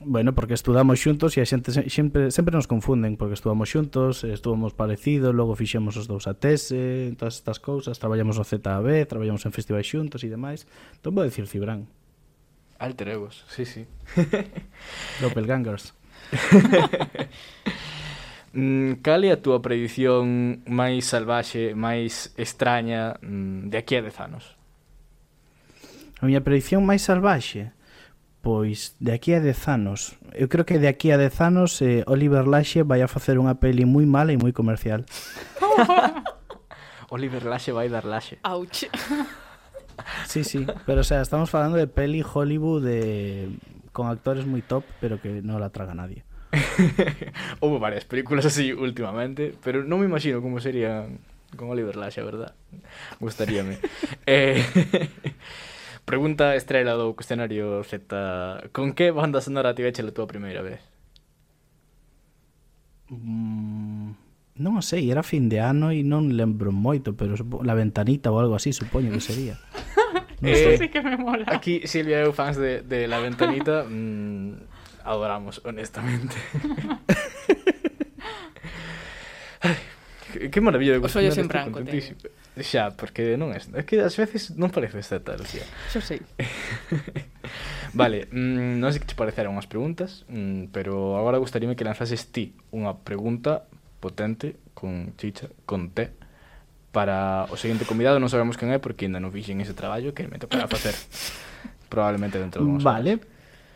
Bueno, porque estudamos xuntos e a xente sempre, sempre nos confunden porque estudamos xuntos, estuvamos parecidos, logo fixemos os dous a tese, todas estas cousas, traballamos o ZAB, traballamos en festivais xuntos e demais. Entón vou dicir Cibran. Alter egos, sí, sí. [laughs] Doppelgangers. [laughs] Mm, cal é a túa predición máis salvaxe, máis extraña mm, de aquí a 10 anos? A miña predición máis salvaxe? Pois de aquí a 10 anos. Eu creo que de aquí a 10 anos eh, Oliver Laxe vai a facer unha peli moi mala e moi comercial. [laughs] Oliver Laxe vai dar Laxe. Ouch. [laughs] Sí, sí, pero o sea, estamos falando de peli Hollywood de... con actores moi top, pero que non la traga nadie. [laughs] Houve varias películas así últimamente, pero non me imagino como sería con Oliver Lash, a verdad. Gustaríame. [laughs] eh, [laughs] pregunta estrela do cuestionario Z. Con que banda sonora te veche a túa primeira vez? Mm, non o sei, era fin de ano e non lembro moito, pero la ventanita ou algo así supoño que sería. Non eh, sei. Eso sí que me mola. Aquí Silvia eu fans de, de la ventanita... Mm, adoramos, honestamente. [laughs] Ay, que, que maravilla de Os ollos en branco. Xa, porque non é, é que ás veces non parece estatal, xa. Xo sei. vale, mm, non sei que te pareceron as preguntas, mm, pero agora gustaríame que lanzases ti unha pregunta potente con chicha, con té para o seguinte convidado, non sabemos quen é porque ainda non fixen ese traballo que me tocará facer [laughs] probablemente dentro de unhas Vale.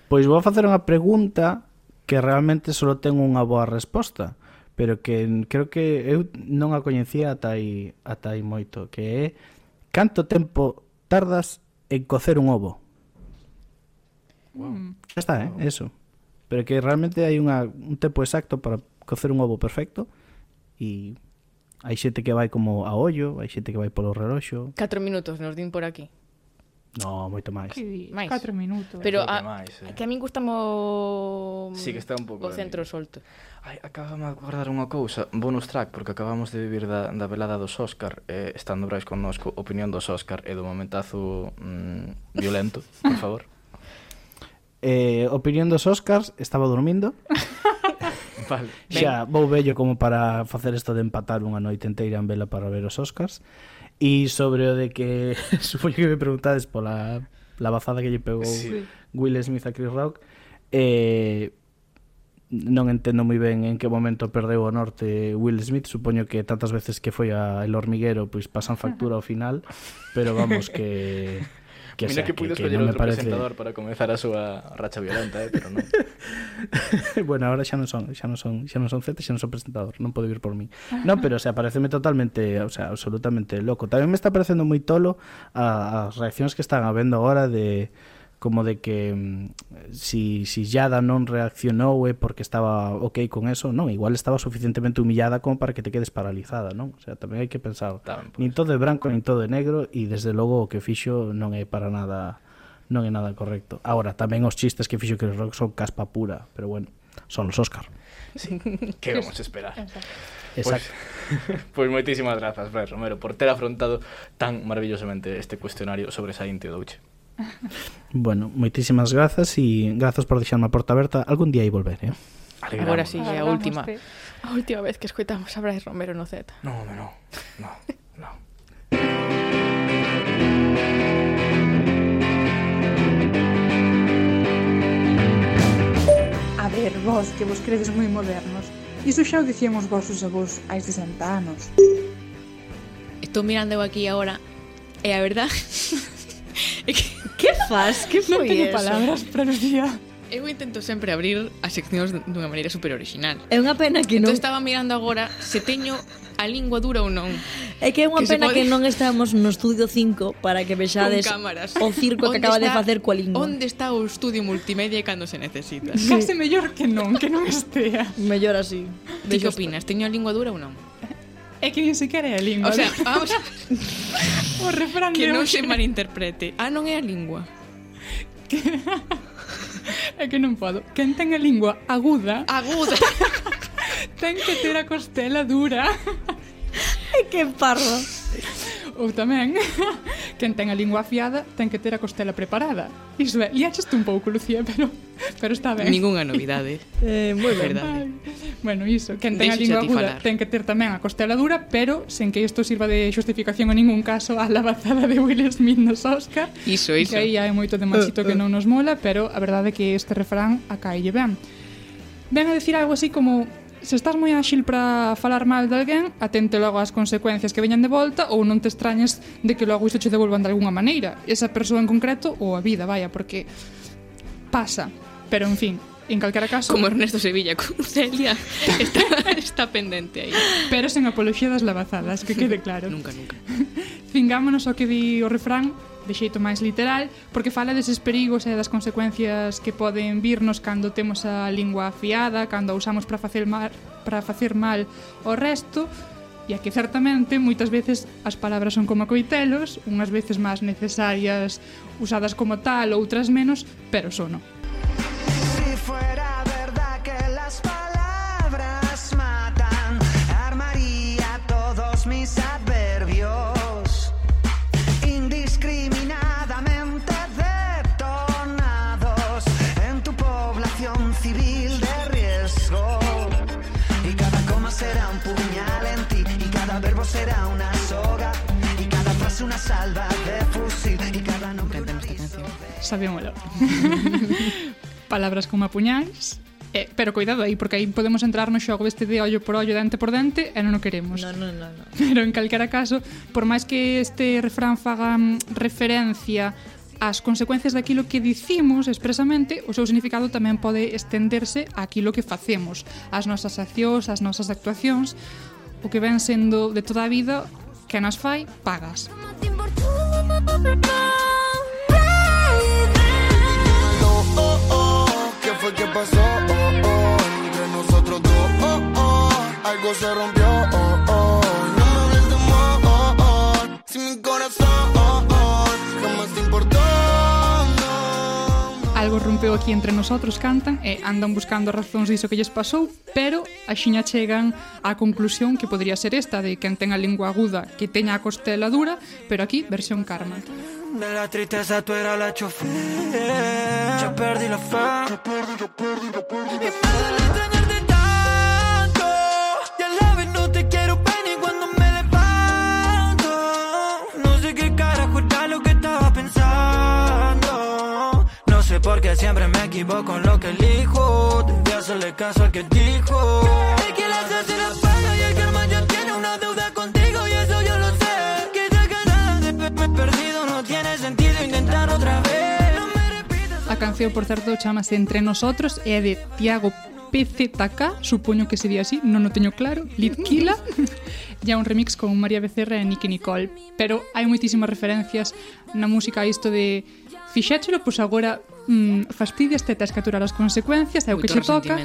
Pois vou facer unha pregunta que realmente só ten unha boa resposta, pero que creo que eu non a coñecía ata aí, ata aí moito, que é canto tempo tardas en cocer un ovo? Wow. Xa mm. está, eh? Wow. Eso. Pero que realmente hai unha, un tempo exacto para cocer un ovo perfecto e hai xente que vai como a ollo, hai xente que vai polo reloxo. 4 minutos nos din por aquí. No, moito máis. Que máis. 4 minutos. Pero a, máis, eh. que a min gusta mo... Sí, que está un pouco... O centro solto. Ai, acabame de acordar unha cousa. Bonus track, porque acabamos de vivir da, da velada dos Óscar. Eh, estando Brais connosco, opinión dos Óscar e do momentazo mm, violento, por favor. [laughs] eh, opinión dos Óscars, estaba dormindo. [laughs] vale. Xa, vou vello como para facer isto de empatar unha noite inteira en vela para ver os Óscars. E sobre o de que [laughs] supoño que me preguntades pola la bazada que lle pegou sí. Will Smith a Chris Rock eh, non entendo moi ben en que momento perdeu o norte Will Smith, supoño que tantas veces que foi a El Hormiguero, pois pasan factura ao final, pero vamos que [laughs] Que, Mira sea, que, que puido escoller outro parece... presentador para comezar a súa racha violenta, eh, pero non. [laughs] bueno, agora xa non son, xa non son, xa non son Z, xa non son presentador, non pode vir por mí. Non, pero o sea, pareceme totalmente, o sea, absolutamente loco. Tamén me está parecendo moi tolo a, as reaccións que están habendo agora de como de que mm, si, si Yada non reaccionou é porque estaba ok con eso, non, igual estaba suficientemente humillada como para que te quedes paralizada, non? O sea, tamén hai que pensar, tamén, pues. nin todo é branco, nin todo é negro, e desde logo o que fixo non é para nada non é nada correcto. Agora, tamén os chistes que fixo Chris Rock son caspa pura, pero bueno, son os Óscar. Sí. [laughs] que vamos a esperar? [laughs] Exacto. Pois, [laughs] pois moitísimas grazas, Brais Romero, por ter afrontado tan maravillosamente este cuestionario sobre Sainte Douche. [laughs] bueno, moitísimas grazas e grazas por deixarme a porta aberta. Algún día aí volver, eh? Alegramos. Agora sí, é a última. A última vez que escoitamos a Brais Romero no Z. No, no, no, no. A ver, vos, que vos credes moi modernos. Iso xa o dicíamos vosos avós hai 60 anos. Estou mirando aquí agora e a verdad [laughs] [laughs] que faz? Que foi Non teño eso? palabras para Lucía. Eu intento sempre abrir as seccións dunha maneira super original. É unha pena que non... Entón estaba mirando agora se teño a lingua dura ou non. É que é unha que pena pode... que non estamos no estudio 5 para que vexades o circo que acaba está, de facer coa lingua. Onde está o estudio multimedia cando se necesita? Sí. Case mellor que non, que non estea. Mellor así. Ti que opinas? Teño a lingua dura ou non? É que nin sequera é a lingua. O sea, vamos a... [laughs] o refrán que non se malinterprete. Ah, non é a lingua. Que... [laughs] é que non podo. Quen ten a lingua aguda... Aguda. [laughs] ten que ter a costela dura que parvo. Ou tamén, [laughs] quen ten a lingua afiada ten que ter a costela preparada. Iso é, liaxeste un pouco, Lucía, pero, pero está ben. Ningunha novidade. [laughs] eh, moi ben. Verdade. Bueno, iso, quen ten Deixe a lingua aguda ten que ter tamén a costela dura, pero sen que isto sirva de xustificación en ningún caso a lavazada de Will Smith nos Oscar. Iso, iso. Que aí hai moito de machito que eh, eh. non nos mola, pero a verdade é que este refrán acaille ben. Ven a decir algo así como se estás moi áxil para falar mal de alguén, atente logo ás consecuencias que veñan de volta ou non te extrañes de que logo isto che devolvan de algunha maneira. Esa persoa en concreto ou a vida, vaya, porque pasa. Pero, en fin, en calquera caso... Como Ernesto Sevilla con Celia, [laughs] está, está pendente aí. Pero sen apoloxía das lavazadas, que quede [laughs] claro. nunca, nunca. [laughs] Fingámonos ao que di o refrán de xeito máis literal, porque fala deses perigos e das consecuencias que poden virnos cando temos a lingua afiada, cando a usamos para facer mal, para facer mal o resto, e a que certamente moitas veces as palabras son como coitelos, unhas veces máis necesarias usadas como tal, outras menos, pero sono. Si fuera verdad que las palabras matan, armaría todos mis ataques una salva de fusil y cada nombre Me esta canción. Sabía. [laughs] Palabras como apuñais. Eh, pero cuidado aí, porque aí podemos entrar no xogo este de ollo por ollo, dente por dente, e non o queremos. No, no, no, no. [laughs] Pero en calquera caso, por máis que este refrán faga mm, referencia ás consecuencias daquilo que dicimos expresamente, o seu significado tamén pode estenderse a aquilo que facemos, ás nosas accións, ás nosas actuacións, o que ven sendo de toda a vida que nas fai pagas. Oh, oh, ¿Qué fue que pasó? Oh, oh, entre nosotros dos, oh, oh, algo se rompió, oh. rompeu aquí entre nosotros cantan e andan buscando razóns diso que lles pasou, pero axiña chegan á conclusión que podría ser esta de quen ten a lingua aguda que teña a costela dura, pero aquí versión karma. De la tristeza tú eras la chofer. Ya perdí la fe. Ya perdí, ya perdí, ya perdí la fe. Me extrañarte tanto Ya la vez no te quiero ver. Siempre me equivoco en lo que elijo. Debí hacerle caso al que dijo. El que se la paga y el karma ya tiene una deuda contigo. Y eso yo lo sé. Que te ganas de verme perdido. No tiene sentido intentar otra vez. No me repitas. A canción, por certo, chamase Entre Nosotros e é de Tiago PZK, supoño que sería así, non o teño claro, Litkila, [laughs] e un remix con María Becerra e Nicky Nicole. Pero hai moitísimas referencias na música a isto de fixéchelo, pois agora mm, fastidias, te tes que aturar as consecuencias, é o que che toca.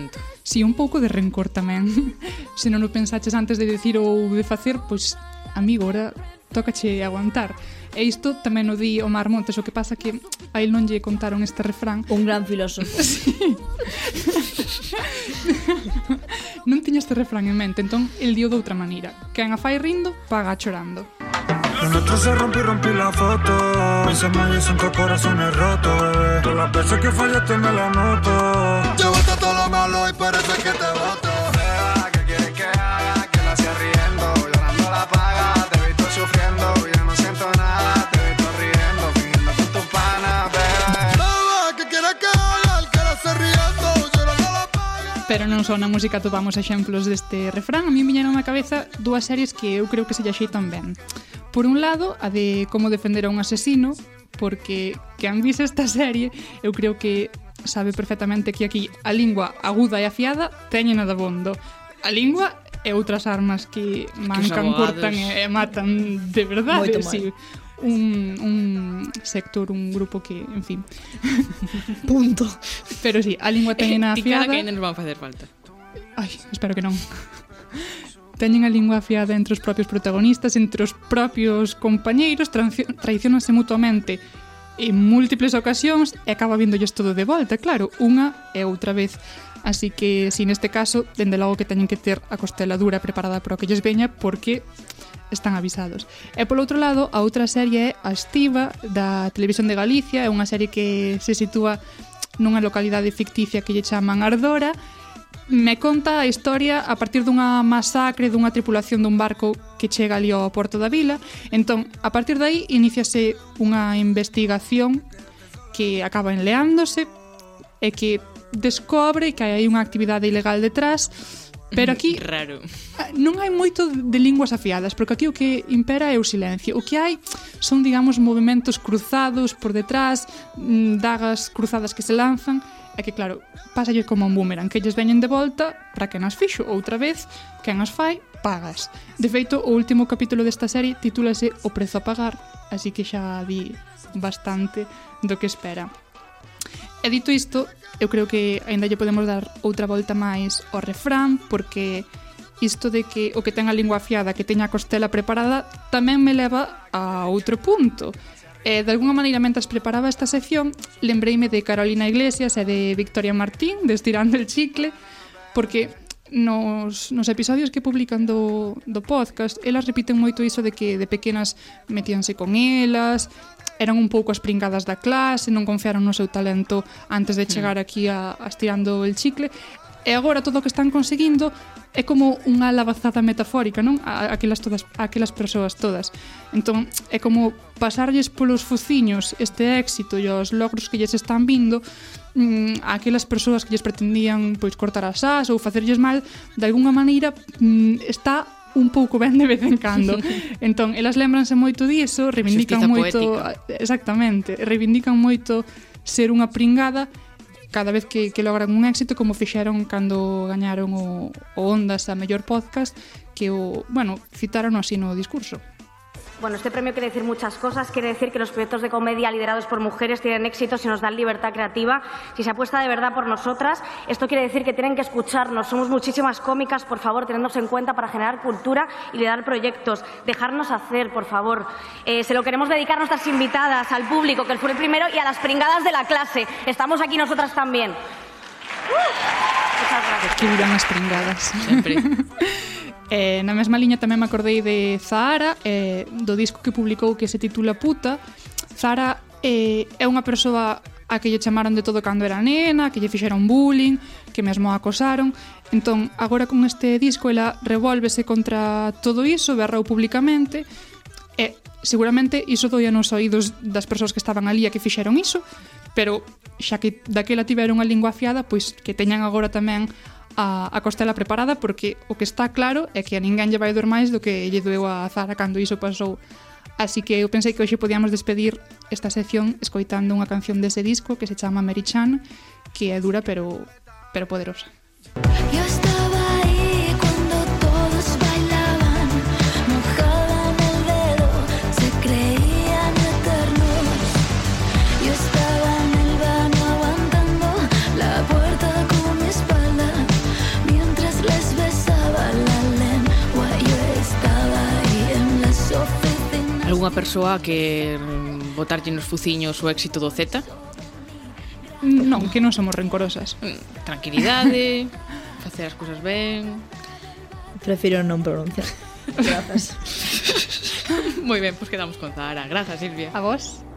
Si, un pouco de rencor tamén. [laughs] Se non o pensaches antes de decir ou de facer, pois, amigo, ora tocache aguantar. E isto tamén o di Omar Montes, o que pasa que a él non lle contaron este refrán. Un gran filósofo. [laughs] Sí. non tiña este refrán en mente, entón el dio de outra maneira. Quen a fai rindo, paga chorando. Lo nuestro se rompió y rompí la foto. Mis me dicen que el corazón es roto, bebé. Todas las veces que fallaste me la noto. Llevaste todo lo malo y parece que te voto. ¿Qué quieres que haga? Que la hacía riendo, llorando la paga. Te he visto sufriendo, ya no siento nada. Te he visto riendo, fingiendo con tu pana, bebé. Bebé, ¿qué quieres que haga? El que la hace riendo, llorando la Pero non só na música topamos exemplos deste refrán, a mí viñeron na cabeza dúas series que eu creo que se lle axeitan ben. Por un lado, a de como defender a un asesino, porque que han visto esta serie, eu creo que sabe perfectamente que aquí a lingua aguda e afiada teñen nadabondo. A lingua e outras armas que mancan, que cortan e, e matan de verdade. Moito sí. Un, un sector, un grupo que, en fin [laughs] Punto Pero sí, a lingua teñena afiada Ti cara que nos van facer falta Ai, espero que non teñen a lingua afiada entre os propios protagonistas, entre os propios compañeiros, traicionanse mutuamente en múltiples ocasións e acaba víndolles todo de volta, claro, unha e outra vez. Así que, si neste caso, dende logo que teñen que ter a costela dura preparada para o que lles veña, porque están avisados. E polo outro lado, a outra serie é Astiva da Televisión de Galicia, é unha serie que se sitúa nunha localidade ficticia que lle chaman Ardora me conta a historia a partir dunha masacre dunha tripulación dun barco que chega ali ao Porto da Vila. Entón, a partir dai, iniciase unha investigación que acaba enleándose e que descobre que hai unha actividade ilegal detrás Pero aquí [laughs] raro. Non hai moito de linguas afiadas, porque aquí o que impera é o silencio. O que hai son, digamos, movimentos cruzados por detrás, mm, dagas cruzadas que se lanzan É que claro, pásalles como un boomerang que lles veñen de volta para que nas fixo outra vez, quen as fai, pagas. De feito, o último capítulo desta serie titúlase O prezo a pagar, así que xa di bastante do que espera. E dito isto, eu creo que aínda lle podemos dar outra volta máis ao refrán, porque isto de que o que ten a lingua afiada que teña a costela preparada tamén me leva a outro punto, Eh, e, de alguna maneira, mentas preparaba esta sección, lembreime de Carolina Iglesias e de Victoria Martín, de Estirando el Chicle, porque nos, nos episodios que publican do, do podcast, elas repiten moito iso de que de pequenas metíanse con elas, eran un pouco as pringadas da clase, non confiaron no seu talento antes de mm. chegar aquí a, a estirando el chicle, e agora todo o que están conseguindo é como unha lavazada metafórica, non? A, aquelas todas, aquelas persoas todas. Entón, é como pasarlles polos fuciños este éxito e os logros que lles están vindo mm, aquelas persoas que lles pretendían pois cortar as as ou facerlles mal, de algunha maneira mm, está un pouco ben de vez en cando. [laughs] entón, elas lembranse moito diso, reivindican Justiza moito... Poética. Exactamente, reivindican moito ser unha pringada cada vez que, que logran un éxito como fixeron cando gañaron o, o Ondas a mellor podcast que o, bueno, citaron así no discurso. Bueno, este premio quiere decir muchas cosas. Quiere decir que los proyectos de comedia liderados por mujeres tienen éxito si nos dan libertad creativa, si se apuesta de verdad por nosotras. Esto quiere decir que tienen que escucharnos. Somos muchísimas cómicas, por favor, tenednos en cuenta para generar cultura y liderar proyectos. Dejarnos hacer, por favor. Eh, se lo queremos dedicar a nuestras invitadas, al público, que fue el primero, y a las pringadas de la clase. Estamos aquí nosotras también. Que Escribirán as pringadas. Sempre. [laughs] Eh, na mesma liña tamén me acordei de Zahara, eh, do disco que publicou que se titula Puta. Zahara eh, é unha persoa a que lle chamaron de todo cando era nena, que lle fixeron bullying, que mesmo a acosaron. Entón, agora con este disco ela revólvese contra todo iso, berrou publicamente, e seguramente iso doía nos oídos das persoas que estaban ali a que fixeron iso, pero xa que daquela tiveron a lingua afiada, pois que teñan agora tamén a, a costela preparada, porque o que está claro é que a ninguén lle vai doer máis do que lle doeu a Zara cando iso pasou. Así que eu pensei que hoxe podíamos despedir esta sección escoitando unha canción dese disco que se chama Mary Chan, que é dura pero pero poderosa. Yo estoy Algúnha persoa que mm, botarlle nos fuciños o éxito do Z? Non, que non somos rencorosas. Mm, tranquilidade, [laughs] facer as cousas ben. Prefiro non pronunciar. [laughs] Grazas. Moi ben, pois pues quedamos con Zara. Grazas, Silvia. A vos.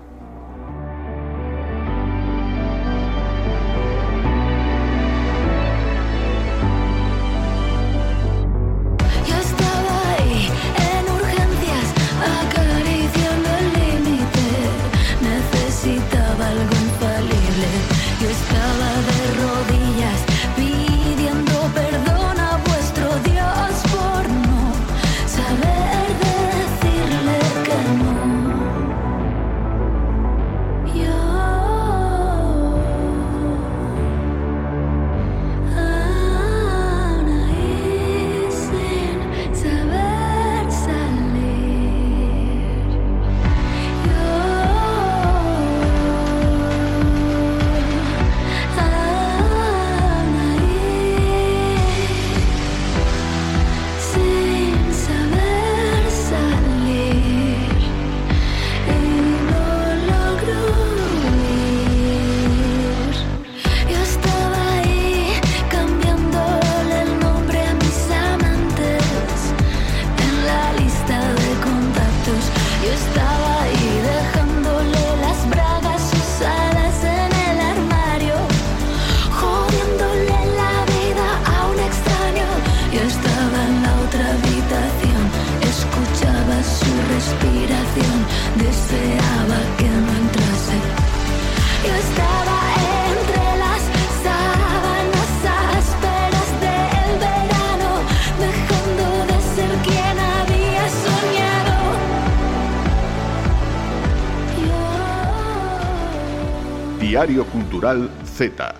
aceitar.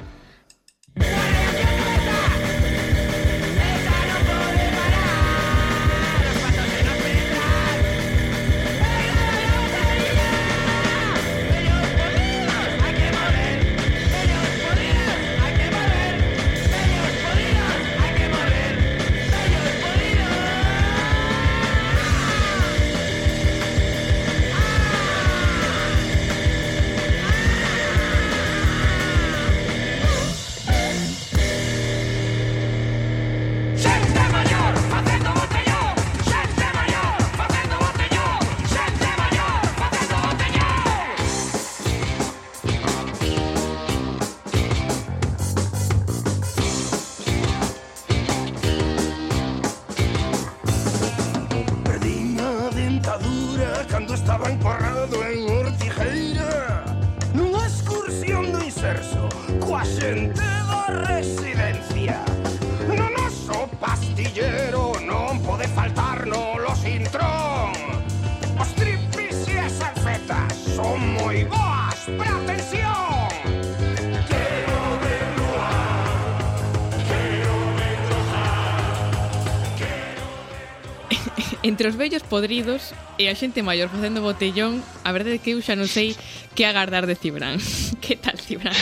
Entre os vellos podridos e a xente maior facendo botellón, a verdade é que eu xa non sei que agardar de Cibran. [laughs] que tal, Cibran?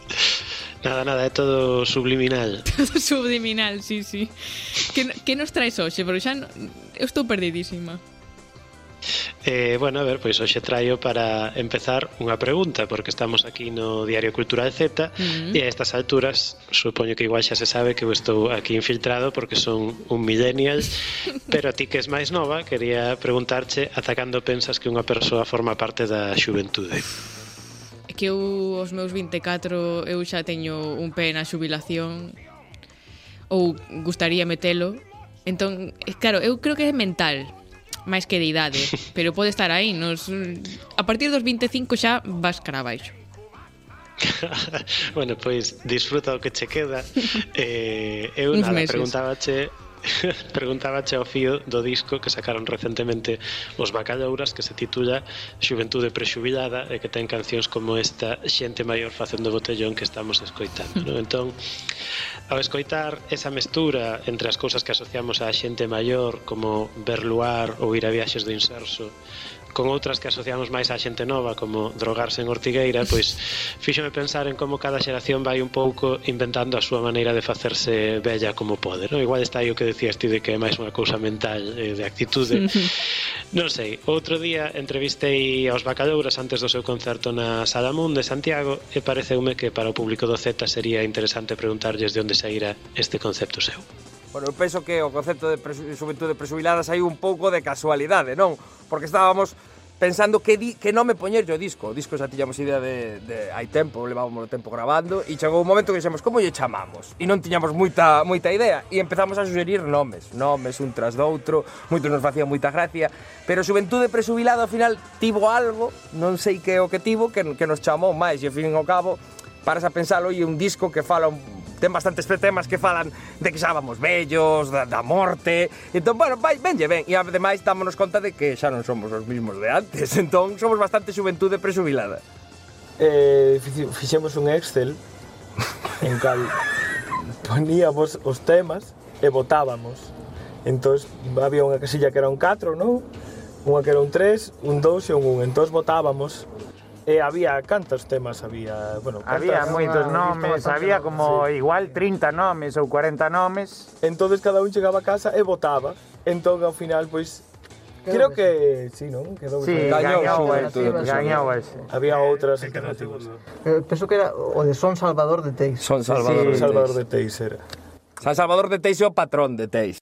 [laughs] nada, nada, é todo subliminal. [laughs] Todo subliminal, sí, sí. Que, que nos traes hoxe? Porque xa non, eu estou perdidísima. Eh, bueno, a ver, pois hoxe traio para empezar unha pregunta, porque estamos aquí no Diario Cultural Z uh -huh. e a estas alturas supoño que igual xa se sabe que eu estou aquí infiltrado porque son un millennial, [laughs] pero a ti que es máis nova, quería preguntarche ata cando pensas que unha persoa forma parte da xuventude? Que eu aos meus 24 eu xa teño un pé na xubilación ou gustaría metelo. Entón, eh, claro, eu creo que é mental, máis que de idade, [laughs] pero pode estar aí, nos a partir dos 25 xa vas cara abaixo. [laughs] bueno, pois disfruta o que che queda. [laughs] Eh, eu Uns nada, meses. preguntábache [laughs] Preguntabache ao fío do disco que sacaron recentemente os Bacalouras que se titula Xuventude Prexubilada e que ten cancións como esta Xente Maior Facendo Botellón que estamos escoitando. No? Entón, ao escoitar esa mestura entre as cousas que asociamos á xente maior como berluar ou ir a viaxes do inserso con outras que asociamos máis á xente nova como drogarse en Ortigueira pois fíxome pensar en como cada xeración vai un pouco inventando a súa maneira de facerse bella como pode non? igual está aí o que decías ti de que é máis unha cousa mental eh, de actitude [laughs] non sei, outro día entrevistei aos Bacalouras antes do seu concerto na Salamún de Santiago e pareceume que para o público do Z sería interesante preguntarlles de onde saíra este concepto seu Bueno, eu penso que o concepto de xuventude presubilada saiu un pouco de casualidade, non? Porque estábamos pensando que, di, que nome poñerlle o disco. O disco xa tiñamos idea de, de hai tempo, levábamos o tempo grabando e chegou un momento que dixemos como lle chamamos e non tiñamos moita moita idea e empezamos a sugerir nomes, nomes un tras doutro, moitos nos facían moita gracia, pero Xuventude Presubilada, ao final tivo algo, non sei que o que tivo, que, que nos chamou máis e ao fin ao cabo paras a pensalo e un disco que fala un ten bastantes temas que falan de que xa vamos vellos, da, da morte, entón, bueno, vai, venlle ben, e ademais dámonos conta de que xa non somos os mismos de antes, [laughs] entón somos bastante xuventude presubilada. Eh, fixemos un Excel [laughs] en cal poníamos os temas e votábamos. Entón, había unha casilla que era un 4, non? Unha que era un 3, un 2 e un 1. Entón, votábamos E había cantos temas había, bueno, había moitos ah, nomes, había como sí. igual 30 nomes ou 40 nomes. Entonces cada un chegaba a casa e votaba. Entón ao final pois Creo que, sí, non? Quedou sí, gañou, gañou ese. Había outras alternativas. Eh, penso que era o de Son Salvador de Teix. Son Salvador, sí, Salvador de Teix era. San Salvador de Teix é o patrón de Teix.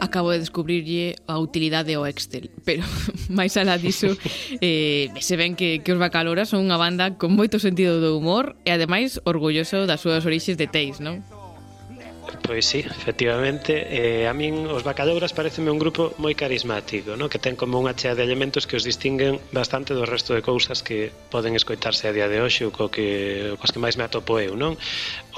Acabo de descubrirlle a utilidade ao Excel, pero [laughs] máis alá diso, eh, se ven que, que os Bacalora son unha banda con moito sentido do humor e ademais orgulloso das súas orixes de Teis, non? Pois sí, efectivamente eh, A min os Bacadouras pareceme un grupo moi carismático no? Que ten como unha chea de elementos que os distinguen bastante do resto de cousas que poden escoitarse a día de hoxe ou co que, cos que máis me atopo eu non?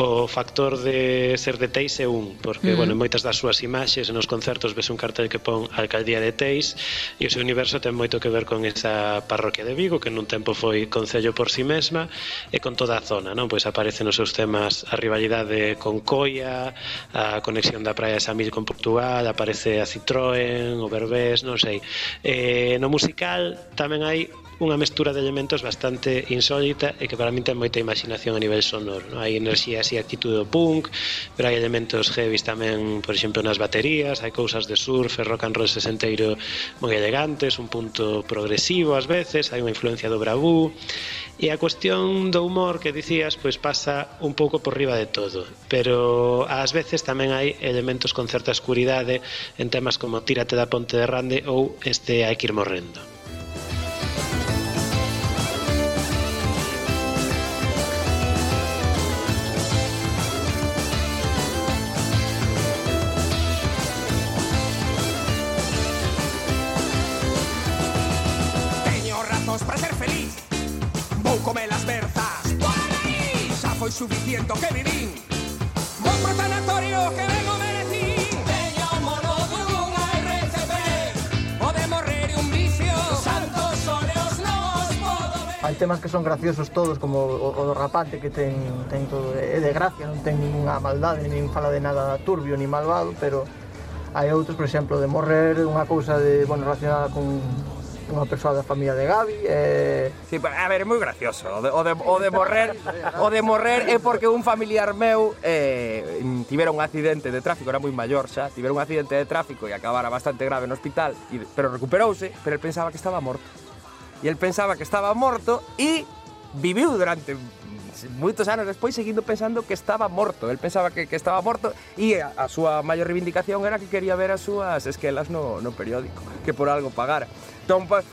O factor de ser de Teis é un Porque, mm. bueno, en moitas das súas imaxes nos concertos ves un cartel que pon Alcaldía de Teis E o seu universo ten moito que ver con esa parroquia de Vigo Que nun tempo foi concello por si sí mesma E con toda a zona, non? Pois aparecen os seus temas a rivalidade con Coia a conexión da Praia de Samil con Portugal, aparece a Citroën, o Berbés, non sei. Eh, no musical tamén hai unha mestura de elementos bastante insólita e que para min ten moita imaginación a nivel sonoro. Non? Hai enerxía así actitud do punk, pero hai elementos heavy tamén, por exemplo, nas baterías, hai cousas de surf e rock and roll sesenteiro moi elegantes, un punto progresivo ás veces, hai unha influencia do bravú, e a cuestión do humor que dicías pois pasa un pouco por riba de todo, pero ás veces tamén hai elementos con certa escuridade en temas como Tírate da ponte de Rande ou este Hai que ir morrendo. momento que vivín Vos pro sanatorio que vengo merecín Veñámonos dun RCP Pode morrer un vicio. Santos óleos non os podo ver Hai temas que son graciosos todos Como o, o do rapante que ten, ten todo É de gracia, non ten ninguna maldade Nin fala de nada turbio ni malvado Pero hai outros, por exemplo, de morrer Unha cousa de, bueno, relacionada con unha persoa da familia de Gabi e... Eh, sí, a ver, é moi gracioso o de, o de, o de morrer o de morrer é porque un familiar meu eh, tivera un accidente de tráfico era moi maior xa, tivera un accidente de tráfico e acabara bastante grave no hospital e, pero recuperouse, pero el pensaba que estaba morto e el pensaba que estaba morto e viviu durante moitos anos despois seguindo pensando que estaba morto. El pensaba que, que estaba morto e a, a súa maior reivindicación era que quería ver as súas esquelas no, no periódico, que por algo pagara. Entón, pues,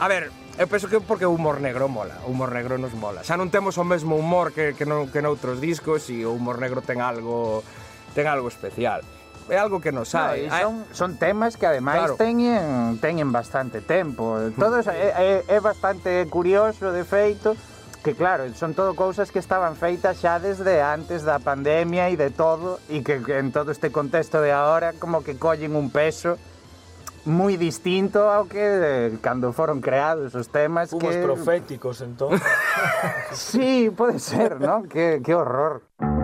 a ver, eu penso que porque o humor negro mola, o humor negro nos mola. Xa non temos o mesmo humor que, que, non, que noutros discos e o humor negro ten algo ten algo especial é algo que nos hai. No, son, son temas que ademais claro. teñen teñen bastante tempo. Todos [laughs] é, é, é bastante curioso de feito que claro, son todo cousas que estaban feitas xa desde antes da pandemia e de todo e que en todo este contexto de agora como que collen un peso moi distinto ao que eh, cando foron creados os temas Fumos que... proféticos, entón. [laughs] sí, pode ser, non? Que, que horror. Que horror.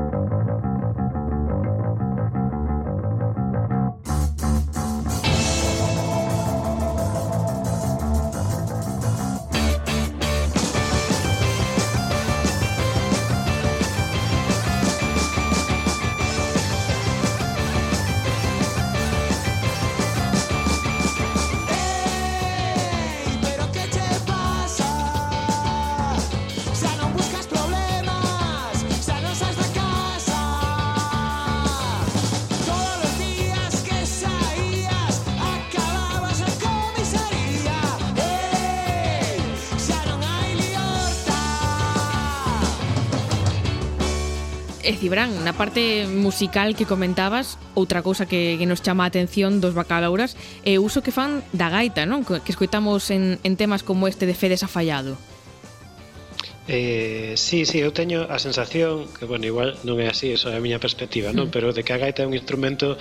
Fran, na parte musical que comentabas, outra cousa que, que nos chama a atención dos bacalauras é o uso que fan da gaita, non? Que escoitamos en, en temas como este de Fedes afallado. Eh, sí, sí, eu teño a sensación que, bueno, igual non é así, eso é a miña perspectiva, non? Mm. Pero de que a gaita é un instrumento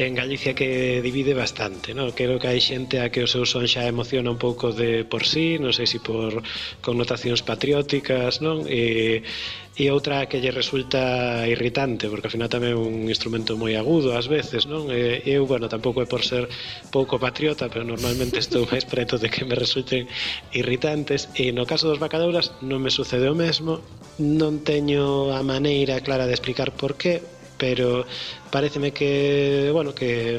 en Galicia que divide bastante, non? Creo que hai xente a que o seu son xa emociona un pouco de por sí, non sei se si por connotacións patrióticas, non? E, eh, e outra que lle resulta irritante, porque ao final tamén é un instrumento moi agudo ás veces, non? E, eu, bueno, tampouco é por ser pouco patriota, pero normalmente estou máis preto de que me resulten irritantes, e no caso dos bacadouras non me sucede o mesmo, non teño a maneira clara de explicar por qué, pero pareceme que, bueno, que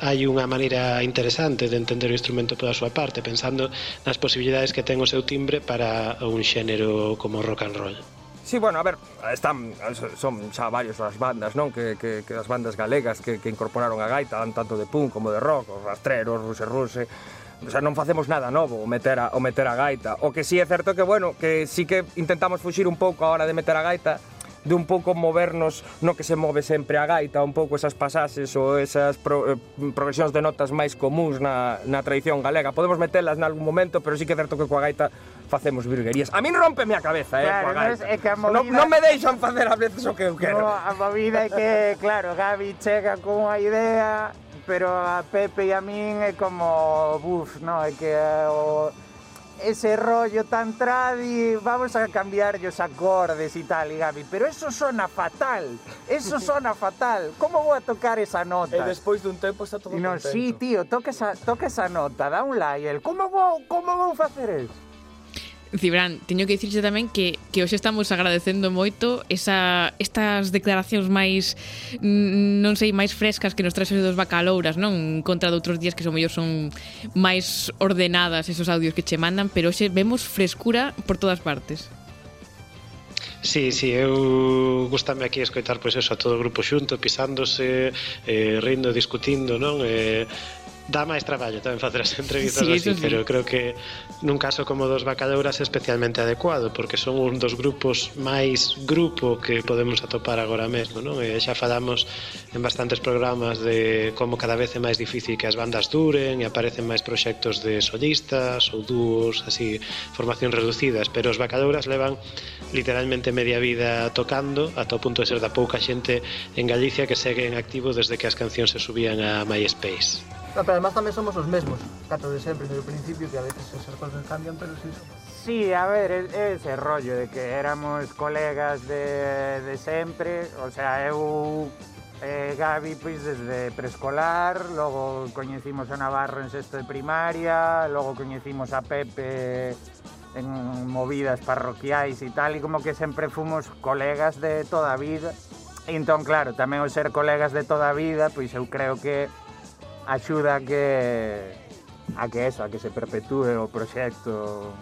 hai unha maneira interesante de entender o instrumento pola súa parte, pensando nas posibilidades que ten o seu timbre para un xénero como rock and roll. Sí, bueno, a ver, están, son xa varios as bandas, non? Que, que, que as bandas galegas que, que incorporaron a gaita, dan tanto de punk como de rock, os rastreros, ruse ruse, o sea, non facemos nada novo o meter a, o meter a gaita. O que sí é certo que, bueno, que sí que intentamos fuxir un pouco a hora de meter a gaita, de un pouco movernos no que se move sempre a gaita, un pouco esas pasaxes ou esas pro, eh, progresións de notas máis comuns na, na tradición galega. Podemos metelas nalgún momento, pero sí que é certo que coa gaita facemos virguerías. A min rompeme a cabeza, eh, claro, non, é que a movida... non, non me deixan facer a veces o que eu quero. No, a movida é que, claro, Gabi chega con unha idea, pero a Pepe e a min é como buf, non? É que o ese rollo tan tradi, vamos a cambiar os acordes e tal, e Gaby, pero eso sona fatal, eso [laughs] sona fatal, como vou a tocar esa nota? Eh, e despois dun tempo está todo y no, contento. Sí, tío, toca esa, toca esa nota, dá un like, como vou, como vou facer eso? Cibran, teño que dicirche tamén que, que hoxe estamos agradecendo moito esa, estas declaracións máis non sei, máis frescas que nos traxe dos bacalouras, non? Contra de outros días que son mellor son máis ordenadas esos audios que che mandan, pero hoxe vemos frescura por todas partes. Sí, sí, eu gustame aquí escoitar pois eso a todo o grupo xunto, pisándose, eh, rindo, discutindo, non? Eh, dá máis traballo tamén facer as [laughs] entrevistas sí, así, sí. pero creo que nun caso como dos bacalauras é especialmente adecuado porque son un dos grupos máis grupo que podemos atopar agora mesmo, non? E xa falamos en bastantes programas de como cada vez é máis difícil que as bandas duren e aparecen máis proxectos de solistas ou dúos, así, formación reducidas, pero os bacalauras levan literalmente media vida tocando ata o punto de ser da pouca xente en Galicia que segue en activo desde que as cancións se subían a MySpace. No, pero además tamén somos os mesmos, cato de sempre, desde o principio, que a veces esas cosas cambian, pero sí somos. Sí, a ver, ese rollo de que éramos colegas de, de sempre, o sea, eu eh, Gabi pois desde preescolar, logo coñecimos a Navarro en sexto de primaria, logo coñecimos a Pepe en movidas parroquiais e tal, e como que sempre fomos colegas de toda a vida. E entón, claro, tamén o ser colegas de toda a vida, pois eu creo que axuda a que a que eso, a que se perpetúe o proxecto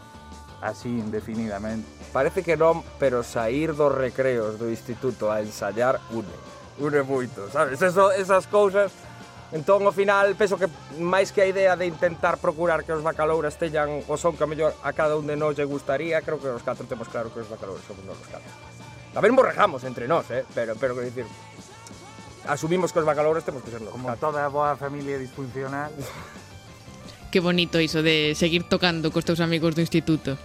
así indefinidamente. Parece que non, pero sair dos recreos do instituto a ensayar une, une moito, sabes? Eso, esas cousas Entón, ao final, penso que máis que a idea de intentar procurar que os bacalouras teñan o son que a mellor a cada un de nós lle gustaría, creo que os catro temos claro que os bacalouras somos nós os catro. Tamén borrejamos entre nós, eh? pero, pero que dicir, asumimos que os bacalouras temos que ser nos Como toda boa familia disfuncional. [laughs] que bonito iso de seguir tocando cos teus amigos do instituto.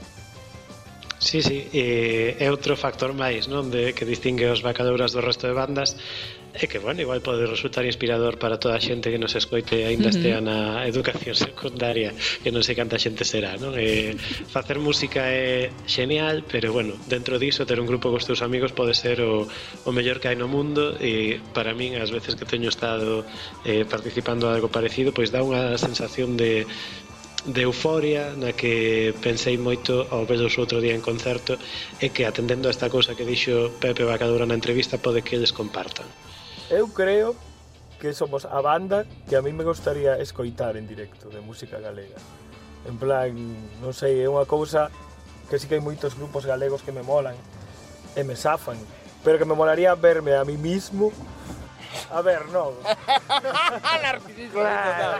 Sí, sí, e é outro factor máis, non, de que distingue os bacalouras do resto de bandas, E que, bueno, igual pode resultar inspirador para toda a xente que nos escoite aínda uh -huh. estea na educación [laughs] secundaria, que non sei canta xente será, non? E, facer música é xenial, pero, bueno, dentro diso ter un grupo cos teus amigos pode ser o, o mellor que hai no mundo e para min, as veces que teño estado eh, participando algo parecido, pois dá unha sensación de de euforia na que pensei moito ao velos outro día en concerto e que atendendo a esta cosa que dixo Pepe Bacadura na entrevista pode que eles compartan. Eu creo que somos a banda que a mí me gustaría escoitar en directo de música galega. En plan, non sei, é unha cousa que sí que hai moitos grupos galegos que me molan e me safan, pero que me molaría verme a mí mismo A ver, non. [laughs]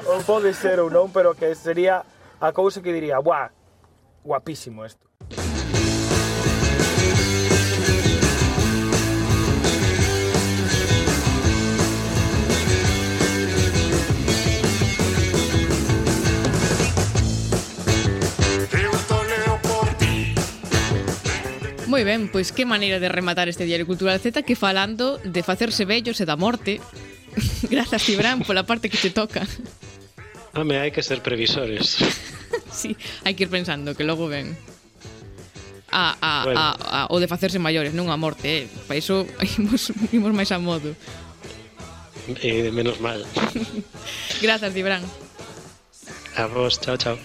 ou pode ser ou non, pero que sería a cousa que diría, buah, guapísimo isto. Moi ben, pois que maneira de rematar este Diario Cultural Z que falando de facerse vellos e da morte. [laughs] Grazas, Cibran, pola parte que te toca. Home, hai que ser previsores. [laughs] sí, hai que ir pensando que logo ven a, a, bueno. a, a, o de facerse maiores, non a morte, eh. Para iso [laughs] imos, imos máis a modo. Eh, menos mal. Grazas, Cibran. A vos, chao, chao.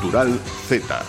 Cultural Z.